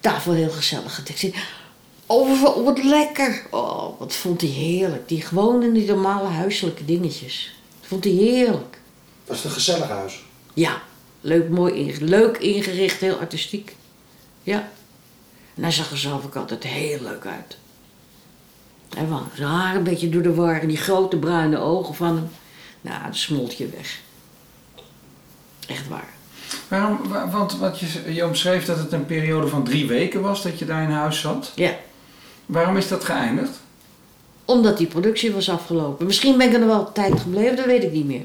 tafel heel gezellig. Ik zeg, Oh, wat lekker. Oh, wat vond hij heerlijk. Die gewoon in die normale huiselijke dingetjes. Dat vond hij heerlijk. Dat is een gezellig huis. Ja, leuk, mooi inge- leuk ingericht, heel artistiek. Ja. En hij zag er zelf ook altijd heel leuk uit. Hij was zijn haar een beetje door de war en die grote bruine ogen van hem. Nou, dat smolt je weg. Echt waar. Waarom, wa- want wat je, je omschreef dat het een periode van drie weken was dat je daar in huis zat. Ja. Waarom is dat geëindigd? Omdat die productie was afgelopen. Misschien ben ik er nog wel tijd gebleven, dat weet ik niet meer.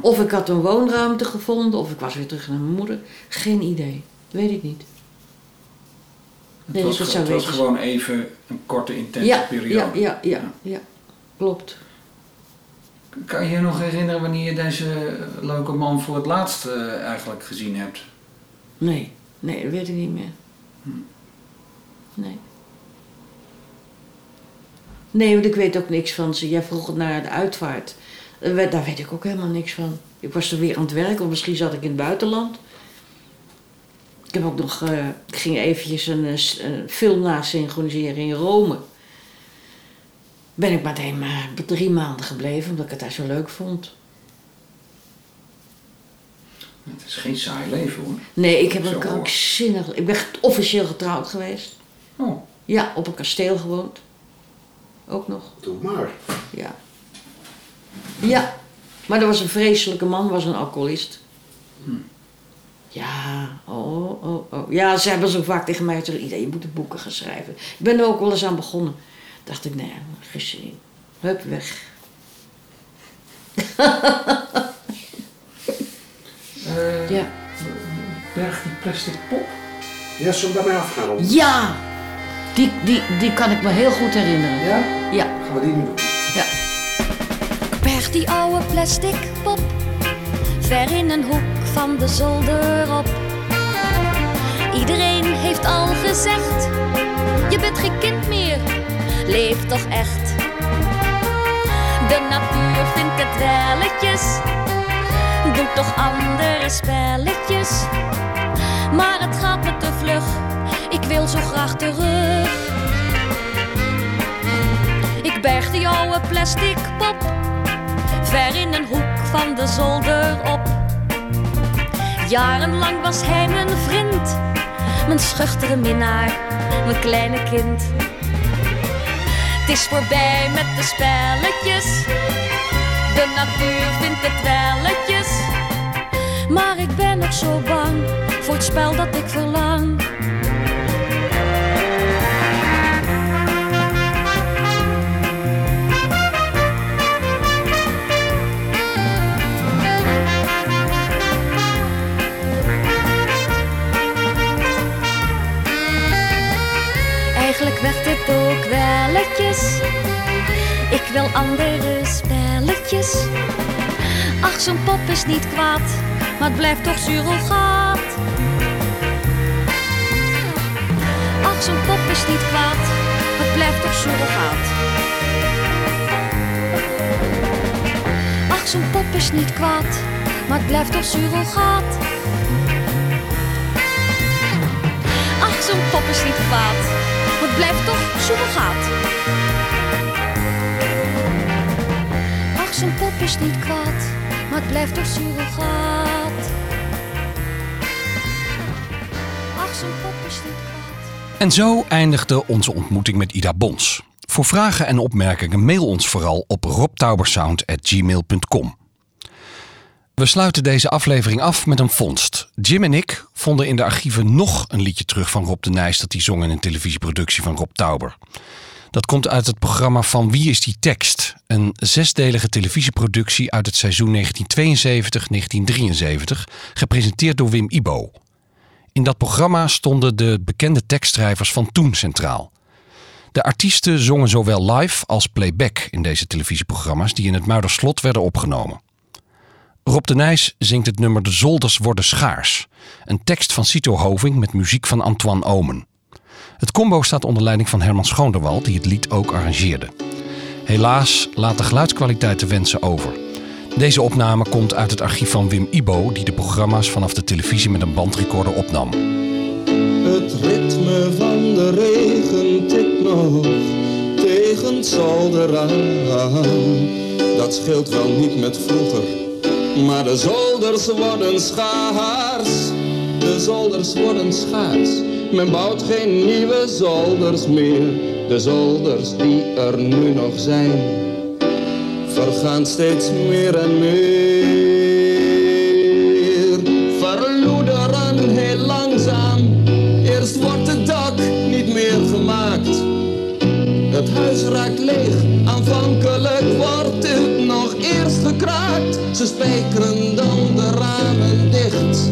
Of ik had een woonruimte gevonden, of ik was weer terug naar mijn moeder. Geen idee. Weet ik niet. Het Nee, was, het was gewoon even een korte, intense Ja, periode. ja, ja, ja, ja. Klopt. Kan je je nog herinneren wanneer je deze leuke man voor het laatst eh, eigenlijk gezien hebt? Nee, nee, dat weet ik niet meer. Nee. Nee, want ik weet ook niks van ze. Jij vroeg naar de uitvaart. Eh, Daar weet ik ook helemaal niks van. Ik was er weer aan het werk, of misschien zat ik in het buitenland. Ik heb ook nog, eh, ik ging eventjes een, een film nasynchroniseren in Rome. Ben ik meteen maar drie maanden gebleven, omdat ik het daar zo leuk vond. Het is geen saai leven hoor. Nee, ik heb Zo een krankzinnig... Ik ben officieel getrouwd geweest. Oh, Ja, op een kasteel gewoond. Ook nog, Doe maar. ja. Ja, maar er was een vreselijke man, was een alcoholist. Ja, oh, oh, oh. Ja, ze hebben zo vaak tegen mij gezegd, je moet de boeken gaan schrijven. Ik ben er ook wel eens aan begonnen. Dacht ik, nee, geen zin in. Hup, weg. eh, Ja. berg die plastic pop? Ja, zullen we daarmee afgaan? Ja, die, die, die kan ik me heel goed herinneren. Ja? Ja, Gaan we die nu doen? ja. Berg die oude plastic pop, ver in een hoek van de zolder op. Iedereen heeft al gezegd, je bent geen kind meer, leef toch echt. De natuur vindt het welletjes, doet toch andere spelletjes. Maar het gaat me te vlug, ik wil zo graag terug. Ik berg die oude plastic pop ver in een hoek van de zolder op. Jarenlang was hij mijn vriend, mijn schuchtere minnaar, mijn kleine kind. Het is voorbij met de spelletjes, de natuur vindt het welletjes. Maar ik ben nog zo bang voor het spel dat ik verlang. Eigenlijk werd dit ook welletjes. Ik wil andere spelletjes. Ach, zo'n pop is niet kwaad, maar het blijft toch surrogaat. Ach, zo'n pop is niet kwaad, maar het blijft toch surrogaat. Ach, zo'n pop is niet kwaad, maar het blijft toch surrogaat. Ach, zo'n pop is niet kwaad, het blijft toch surrogaat. Ach, zo'n pop is niet kwaad, maar het blijft toch surrogaat. Ach, zo'n pop is niet kwaad. En zo eindigde onze ontmoeting met Ida Bons. Voor vragen en opmerkingen mail ons vooral op robtaubersound.gmail.com. We sluiten deze aflevering af met een vondst. Jim en ik vonden in de archieven nog een liedje terug van Rob de Nijs dat hij zong in een televisieproductie van Rob Tauber. Dat komt uit het programma Van Wie is die tekst? Een zesdelige televisieproductie uit het seizoen 1972-1973, gepresenteerd door Wim Ibo. In dat programma stonden de bekende tekstschrijvers van toen centraal. De artiesten zongen zowel live als playback in deze televisieprogramma's die in het Muiderslot werden opgenomen. Rob de Nijs zingt het nummer De Zolders worden schaars, een tekst van Cito Hoving met muziek van Antoine Omen. Het combo staat onder leiding van Herman Schoonderwald die het lied ook arrangeerde. Helaas laat de geluidskwaliteit te wensen over. Deze opname komt uit het archief van Wim Ibo die de programma's vanaf de televisie met een bandrecorder opnam. Het ritme van de regen tikt nog tegen het zolder aan. Dat scheelt wel niet met vroeger, maar de zolders worden schaars. De zolders worden schaars. Men bouwt geen nieuwe zolders meer. De zolders die er nu nog zijn, vergaan steeds meer en meer. Verloederen heel langzaam. Eerst wordt het dak niet meer gemaakt. Het huis raakt leeg, aanvankelijk wordt ze spijkeren dan de ramen dicht.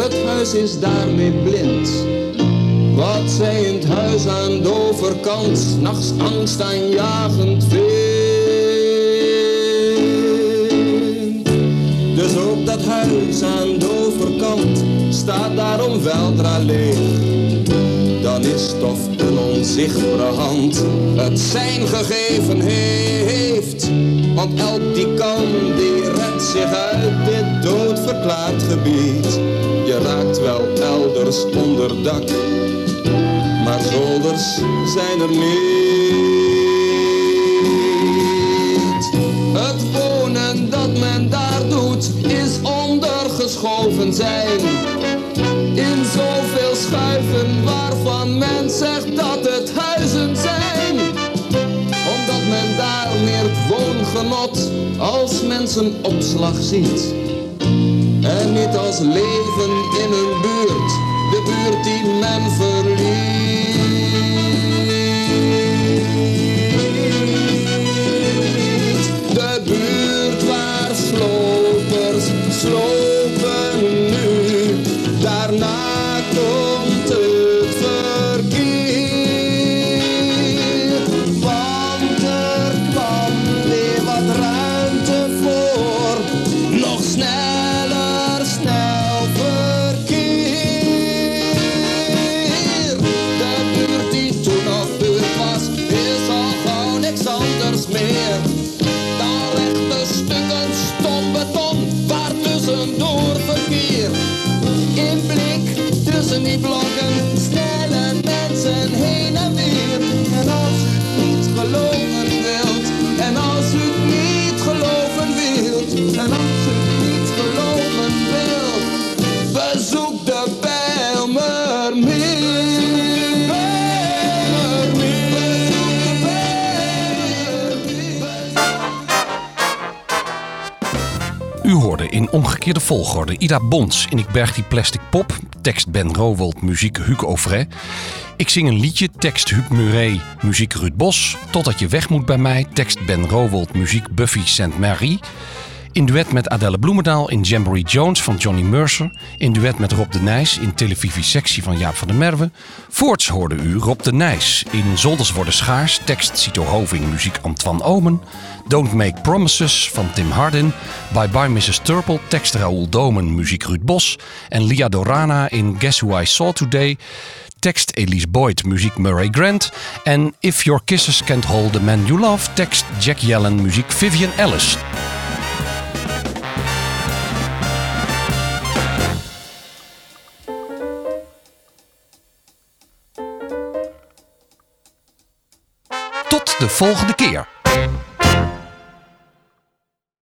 Het huis is daarmee blind. Wat zij in het huis aan de overkant, nachts angst aanjagend vindt. Dus ook dat huis aan de overkant staat daarom weldra leeg. Dan is toch een onzichtbare hand het zijn gegeven heeft. Want elk die kan je raakt wel elders onder dak, maar zolders zijn er niet. Het wonen dat men daar doet, is ondergeschoven zijn. In zoveel schuiven waarvan men zegt dat het huizen zijn. Omdat men daar meer woongenot als mensenopslag ziet. En niet als leven in een buurt, de buurt die men verliet. Omgekeerde volgorde Ida Bons in Ik berg die plastic pop, tekst Ben Rowold, muziek Hugo Ovray. Ik zing een liedje, tekst Huub Muret, muziek Ruud Bos. Totdat je weg moet bij mij, tekst Ben Rowold, muziek Buffy St. In duet met Adelle Bloemendaal in Jamboree Jones van Johnny Mercer. In duet met Rob de Nijs in Televisie-sectie van Jaap van der Merwe. Voorts hoorde u Rob de Nijs in Zolders worden schaars. Tekst Cito Hoving, muziek Antoine Omen. Don't Make Promises van Tim Hardin. Bye Bye Mrs. Turple, tekst Raoul Domen, muziek Ruud Bos. En Lia Dorana in Guess Who I Saw Today. Tekst Elise Boyd, muziek Murray Grant. En If Your Kisses Can't Hold the Man You Love, tekst Jack Yellen, muziek Vivian Ellis. De volgende keer.